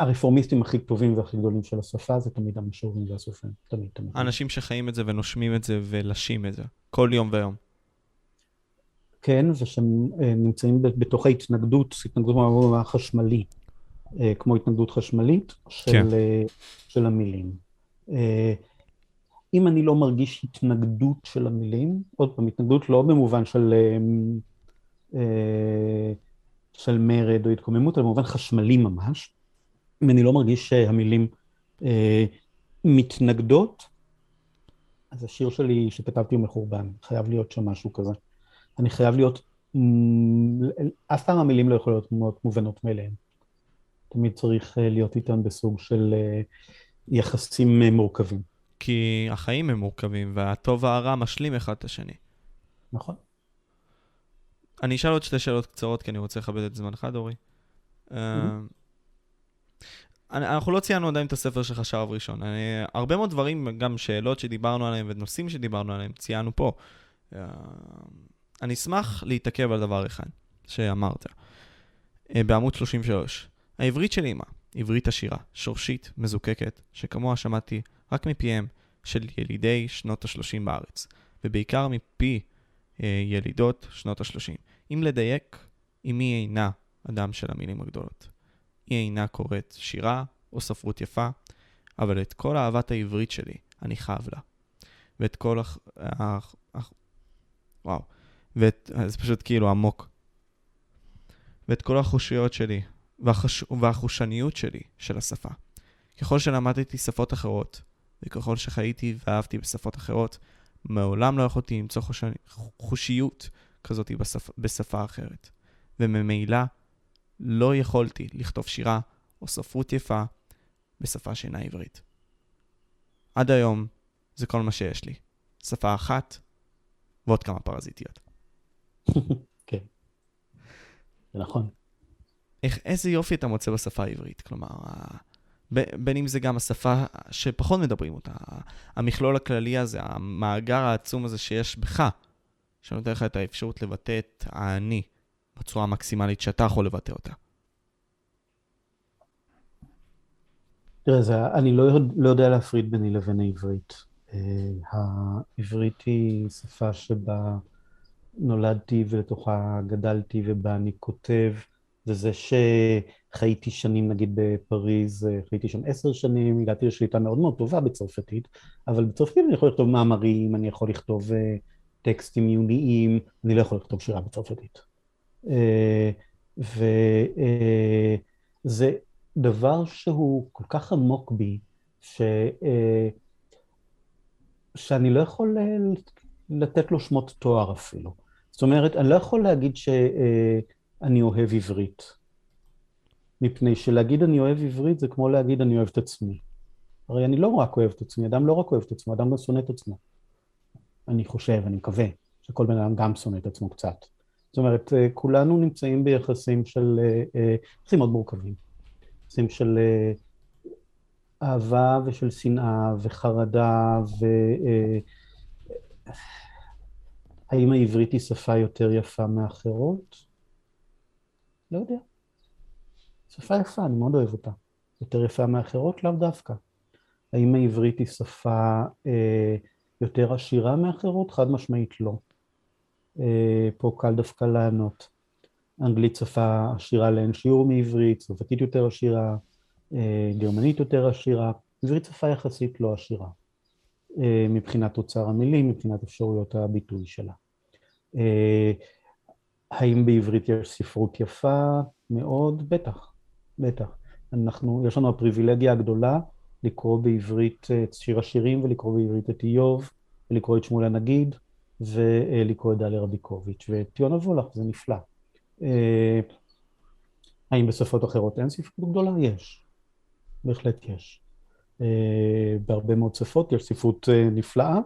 הרפורמיסטים הכי טובים והכי גדולים של השפה זה תמיד המשוררים והסופרים, תמיד, תמיד. האנשים שחיים את זה ונושמים את זה ולשים את זה, כל יום ויום. כן, ושהם אה, נמצאים בתוך ההתנגדות, התנגדות במובן חשמלי, אה, כמו התנגדות חשמלית של, כן. אה, של המילים. אם אני לא מרגיש התנגדות של המילים, עוד פעם, התנגדות לא במובן של... של מרד או התקוממות, אלא במובן חשמלי ממש. אם אני לא מרגיש שהמילים אה, מתנגדות, אז השיר שלי שכתבתי הוא מחורבן, חייב להיות שם משהו כזה. אני חייב להיות, אף פעם המילים לא יכולות להיות מובנות מאליהן. תמיד צריך אה, להיות איתן בסוג של אה, יחסים אה, מורכבים. כי החיים הם מורכבים, והטוב והרע משלים אחד את השני. נכון. אני אשאל עוד שתי שאלות קצרות, כי אני רוצה לכבד את זמנך, דורי. אה, אנחנו לא ציינו עדיין את הספר שלך שער ראשון. אני, הרבה מאוד דברים, גם שאלות שדיברנו עליהם ונושאים שדיברנו עליהם, ציינו פה. אה, אני אשמח להתעכב על דבר אחד שאמרת. אה, בעמוד 33. העברית של אימא, עברית עשירה, שורשית, מזוקקת, שכמוה שמעתי רק מפיהם של ילידי שנות ה-30 בארץ, ובעיקר מפי ילידות שנות ה-30. אם לדייק, אמי אינה אדם של המילים הגדולות. היא אינה קוראת שירה או ספרות יפה, אבל את כל אהבת העברית שלי אני חייב לה. ואת כל הח... הח... הח... וואו. ואת... זה פשוט כאילו עמוק. ואת כל החושיות שלי, והחש... והחושניות שלי של השפה. ככל שלמדתי שפות אחרות, וככל שחייתי ואהבתי בשפות אחרות, מעולם לא יכולתי למצוא חוש... חושיות כזאת בשפ... בשפה אחרת. וממילא לא יכולתי לכתוב שירה או ספרות יפה בשפה שאינה עברית. עד היום זה כל מה שיש לי. שפה אחת ועוד כמה פרזיטיות. [laughs] כן, זה נכון. איך, איזה יופי אתה מוצא בשפה העברית? כלומר, בין אם זה גם השפה שפחות מדברים אותה, המכלול הכללי הזה, המאגר העצום הזה שיש בך, שנותן לך את האפשרות לבטא את האני בצורה המקסימלית שאתה יכול לבטא אותה. תראה, זה, אני לא, לא יודע להפריד ביני לבין העברית. Uh, העברית היא שפה שבה נולדתי ולתוכה גדלתי ובה אני כותב, וזה שחייתי שנים נגיד בפריז, אה, חייתי שם עשר שנים, הגעתי לשליטה מאוד מאוד טובה בצרפתית, אבל בצרפתית אני יכול לכתוב מאמרים, אני יכול לכתוב uh, טקסטים עיוניים, אני לא יכול לכתוב שירה בצרפתית. Uh, וזה דבר שהוא כל כך עמוק בי, ש, שאני לא יכול לתת לו שמות תואר אפילו. זאת אומרת, אני לא יכול להגיד שאני אוהב עברית, מפני שלהגיד אני אוהב עברית זה כמו להגיד אני אוהב את עצמי. הרי אני לא רק אוהב את עצמי, אדם לא רק אוהב את עצמו, אדם גם שונא את עצמו. אני חושב, אני מקווה, שכל בן אדם גם שונא את עצמו קצת. זאת אומרת, כולנו נמצאים ביחסים של, יחסים מאוד מורכבים. יחסים של אהבה ושל שנאה וחרדה ו... האם העברית היא שפה יותר יפה מאחרות? לא יודע. שפה יפה, אני מאוד אוהב אותה. יותר יפה מאחרות? לאו דווקא. האם העברית היא שפה אה, יותר עשירה מאחרות? חד משמעית לא. אה, פה קל דווקא לענות. אנגלית שפה עשירה לאין שיעור מעברית, צרפתית יותר עשירה, אה, גרמנית יותר עשירה, עברית שפה יחסית לא עשירה. אה, מבחינת אוצר המילים, מבחינת אפשרויות הביטוי שלה. אה, האם בעברית יש ספרות יפה? מאוד, בטח, בטח. אנחנו, יש לנו הפריבילגיה הגדולה לקרוא בעברית את שיר השירים ולקרוא בעברית את איוב ולקרוא את שמואל הנגיד ולקרוא את דליה רביקוביץ' ואת יונה וולך, זה נפלא. האם בשפות אחרות אין ספרות גדולה? יש. בהחלט יש. אה, בהרבה מאוד שפות, יש ספרות אה, נפלאה,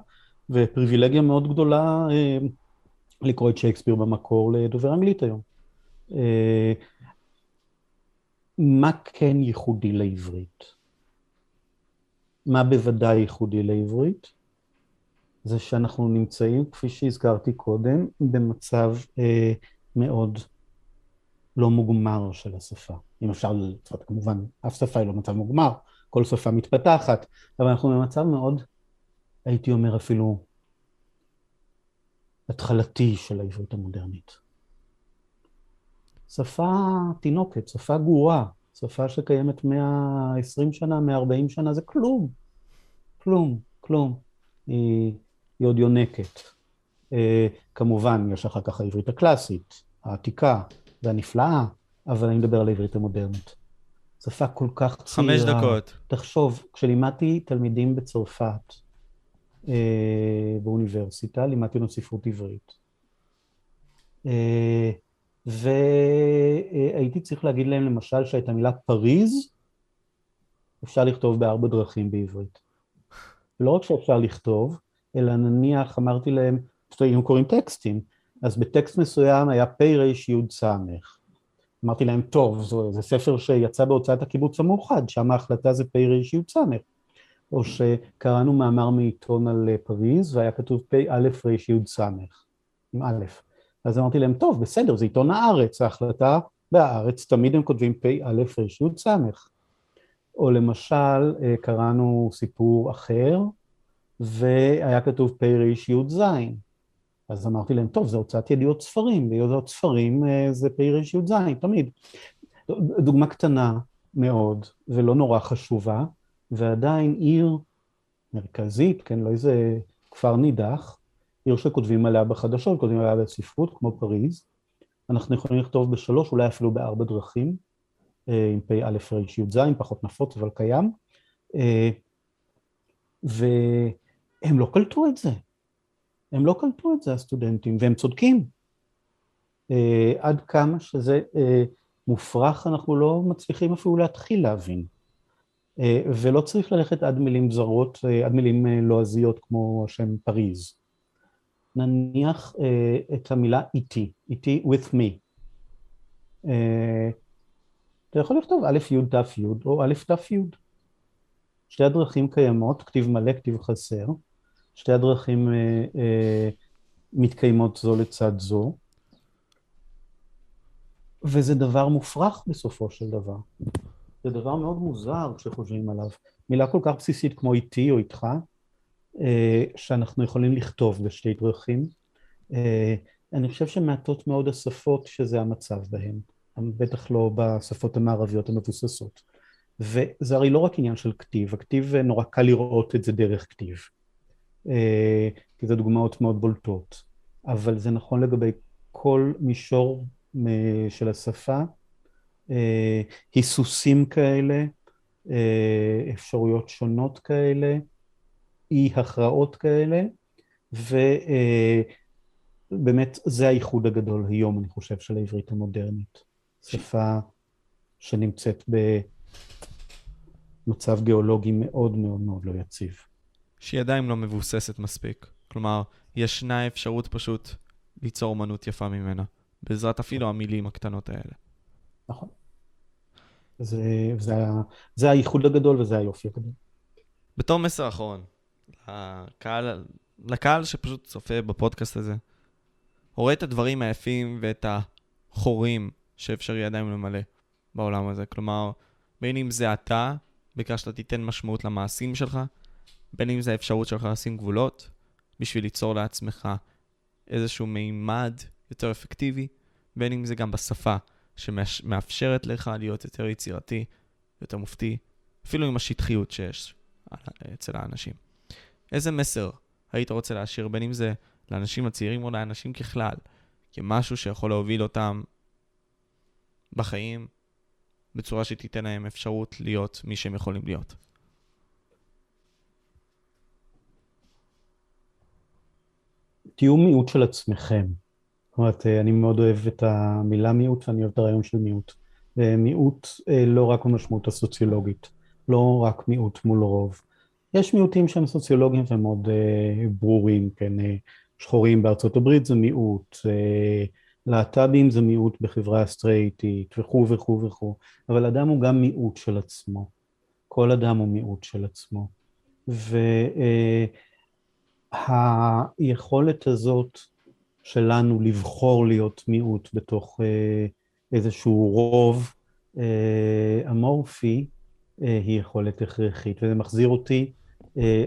ופריבילגיה מאוד גדולה אה, לקרוא את שייקספיר במקור לדובר אנגלית היום. מה כן ייחודי לעברית? מה בוודאי ייחודי לעברית? זה שאנחנו נמצאים, כפי שהזכרתי קודם, במצב אה, מאוד לא מוגמר של השפה. אם אפשר, כמובן, אף שפה היא לא מצב מוגמר, כל שפה מתפתחת, אבל אנחנו במצב מאוד, הייתי אומר אפילו, התחלתי של העברית המודרנית. שפה תינוקת, שפה גרועה, שפה שקיימת 120 שנה, 140 שנה, זה כלום. כלום, כלום. היא, היא עוד יונקת. אה, כמובן, יש אחר כך העברית הקלאסית, העתיקה והנפלאה, אבל אני מדבר על העברית המודרנית. שפה כל כך צעירה. חמש דקות. תחשוב, כשלימדתי תלמידים בצרפת באוניברסיטה, לימדתי לנו ספרות עברית. אה, והייתי צריך להגיד להם למשל שאת המילה פריז אפשר לכתוב בארבע דרכים בעברית. לא רק שאפשר לכתוב, אלא נניח אמרתי להם, אם קוראים טקסטים, אז בטקסט מסוים היה פ' ר' י' ס'. אמרתי להם, טוב, זה, זה ספר שיצא בהוצאת הקיבוץ המאוחד, שם ההחלטה זה פ' ר' י' ס'. או שקראנו מאמר מעיתון על אה, פריז, והיה כתוב פ' א' ר' י' ס', עם א'. אז אמרתי להם, טוב, בסדר, זה עיתון הארץ, ההחלטה בהארץ, תמיד הם כותבים פ' א' ר' י' ס'. או למשל, אה, קראנו סיפור אחר, והיה כתוב פ' ר' י' ז'. אז אמרתי להם, טוב, זה הוצאת ידיעות ספרים, וידיעות ספרים אה, זה פ"ר"ז, תמיד. דוגמה קטנה מאוד, ולא נורא חשובה, ועדיין עיר מרכזית, כן, לא איזה כפר נידח, עיר שכותבים עליה בחדשות, כותבים עליה בספרות, כמו פריז. אנחנו יכולים לכתוב בשלוש, אולי אפילו בארבע דרכים, אה, עם פ"א ר"ז, פחות נפוץ, אבל קיים. אה, והם לא קלטו את זה. הם לא קלטו את זה הסטודנטים, והם צודקים. Uh, עד כמה שזה מופרך, אנחנו לא מצליחים אפילו להתחיל להבין. Uh, ולא צריך ללכת עד מילים זרות, uh, עד מילים uh, לועזיות כמו השם פריז. נניח את המילה איתי, איתי with me. אתה יכול לכתוב א' י' ת' י' או א' ת' י'. שתי הדרכים קיימות, כתיב מלא, כתיב חסר. שתי הדרכים אה, אה, מתקיימות זו לצד זו, וזה דבר מופרך בסופו של דבר. זה דבר מאוד מוזר כשחושבים עליו. מילה כל כך בסיסית כמו איתי או איתך, אה, שאנחנו יכולים לכתוב בשתי דרכים. אה, אני חושב שמעטות מאוד השפות שזה המצב בהן, בטח לא בשפות המערביות המבוססות. וזה הרי לא רק עניין של כתיב, הכתיב נורא קל לראות את זה דרך כתיב, אה, כי זה דוגמאות מאוד בולטות, אבל זה נכון לגבי כל מישור של השפה, היסוסים כאלה, אפשרויות שונות כאלה, אי הכרעות כאלה, ובאמת זה הייחוד הגדול היום, אני חושב, של העברית המודרנית. שפה שנמצאת במצב גיאולוגי מאוד מאוד מאוד לא יציב. שהיא עדיין לא מבוססת מספיק. כלומר, ישנה אפשרות פשוט ליצור אומנות יפה ממנה, בעזרת אפילו המילים הקטנות האלה. נכון. זה, זה, זה הייחוד הגדול וזה היופי הגדול. בתור מסר אחרון, לקהל, לקהל שפשוט צופה בפודקאסט הזה, רואה את הדברים היפים ואת החורים שאפשרי עדיין למלא בעולם הזה. כלומר, בין אם זה אתה, בעיקר שאתה תיתן משמעות למעשים שלך, בין אם זה האפשרות שלך לשים גבולות, בשביל ליצור לעצמך איזשהו מימד יותר אפקטיבי, בין אם זה גם בשפה שמאפשרת לך להיות יותר יצירתי, יותר מופתי, אפילו עם השטחיות שיש אצל האנשים. איזה מסר היית רוצה להשאיר, בין אם זה לאנשים הצעירים או לאנשים ככלל, כמשהו שיכול להוביל אותם בחיים בצורה שתיתן להם אפשרות להיות מי שהם יכולים להיות. תהיו מיעוט של עצמכם. אומרת, אה, אני מאוד אוהב את המילה מיעוט ואני אוהב את הרעיון של מיעוט. מיעוט אה, לא רק במשמעות הסוציולוגית, לא רק מיעוט מול רוב. יש מיעוטים שהם סוציולוגיים והם מאוד ברורים, כן, שחורים בארצות הברית זה מיעוט, להט"בים זה מיעוט בחברה הסטרייטית וכו' וכו' וכו', אבל אדם הוא גם מיעוט של עצמו, כל אדם הוא מיעוט של עצמו, והיכולת הזאת שלנו לבחור להיות מיעוט בתוך uh, איזשהו רוב uh, אמורפי, היא יכולת הכרחית, וזה מחזיר אותי אה,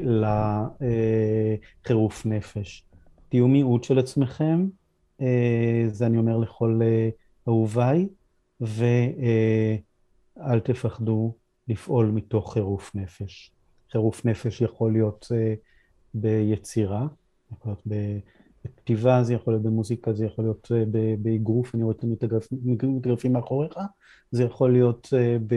לחירוף נפש. תהיו מיעוט של עצמכם, אה, זה אני אומר לכל אה, אהוביי, ואל תפחדו לפעול מתוך חירוף נפש. חירוף נפש יכול להיות ביצירה, יכול להיות בכתיבה, זה יכול להיות במוזיקה, זה יכול להיות באגרוף, אני רואה את המתגרפים מאחוריך, זה יכול להיות ב...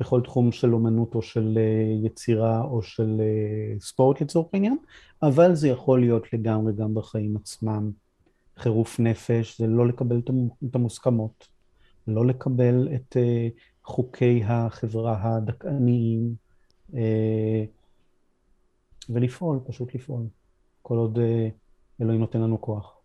בכל תחום של אומנות או של אה, יצירה או של אה, ספורט לצורך העניין, אבל זה יכול להיות לגמרי גם בחיים עצמם. חירוף נפש זה לא לקבל את המוסכמות, לא לקבל את אה, חוקי החברה הדכאניים, ולפעול, פשוט לפעול, כל עוד אלוהים נותן לנו כוח.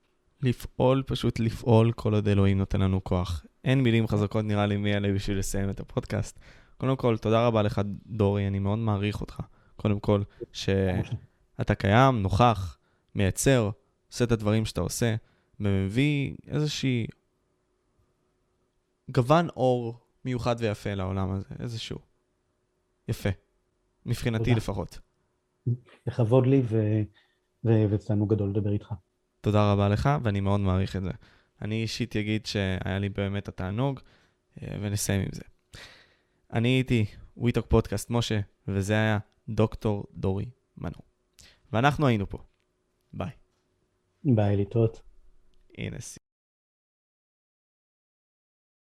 לפעול, פשוט לפעול כל עוד אלוהים נותן לנו כוח. אין מילים חזקות נראה לי מי אלה בשביל לסיים את הפודקאסט. קודם כל, תודה רבה לך, דורי, אני מאוד מעריך אותך. קודם כל, שאתה קיים, נוכח, מייצר, עושה את הדברים שאתה עושה, ומביא איזושהי גוון אור מיוחד ויפה לעולם הזה, איזשהו. יפה. מבחינתי לפחות. לכבוד לי, ו... ותענוג גדול לדבר איתך. תודה רבה לך, ואני מאוד מעריך את זה. אני אישית אגיד שהיה לי באמת התענוג, אה, ונסיים עם זה. אני הייתי וויטוק פודקאסט משה, וזה היה דוקטור דורי מנור. ואנחנו היינו פה. ביי. ביי, להתראות. הנה,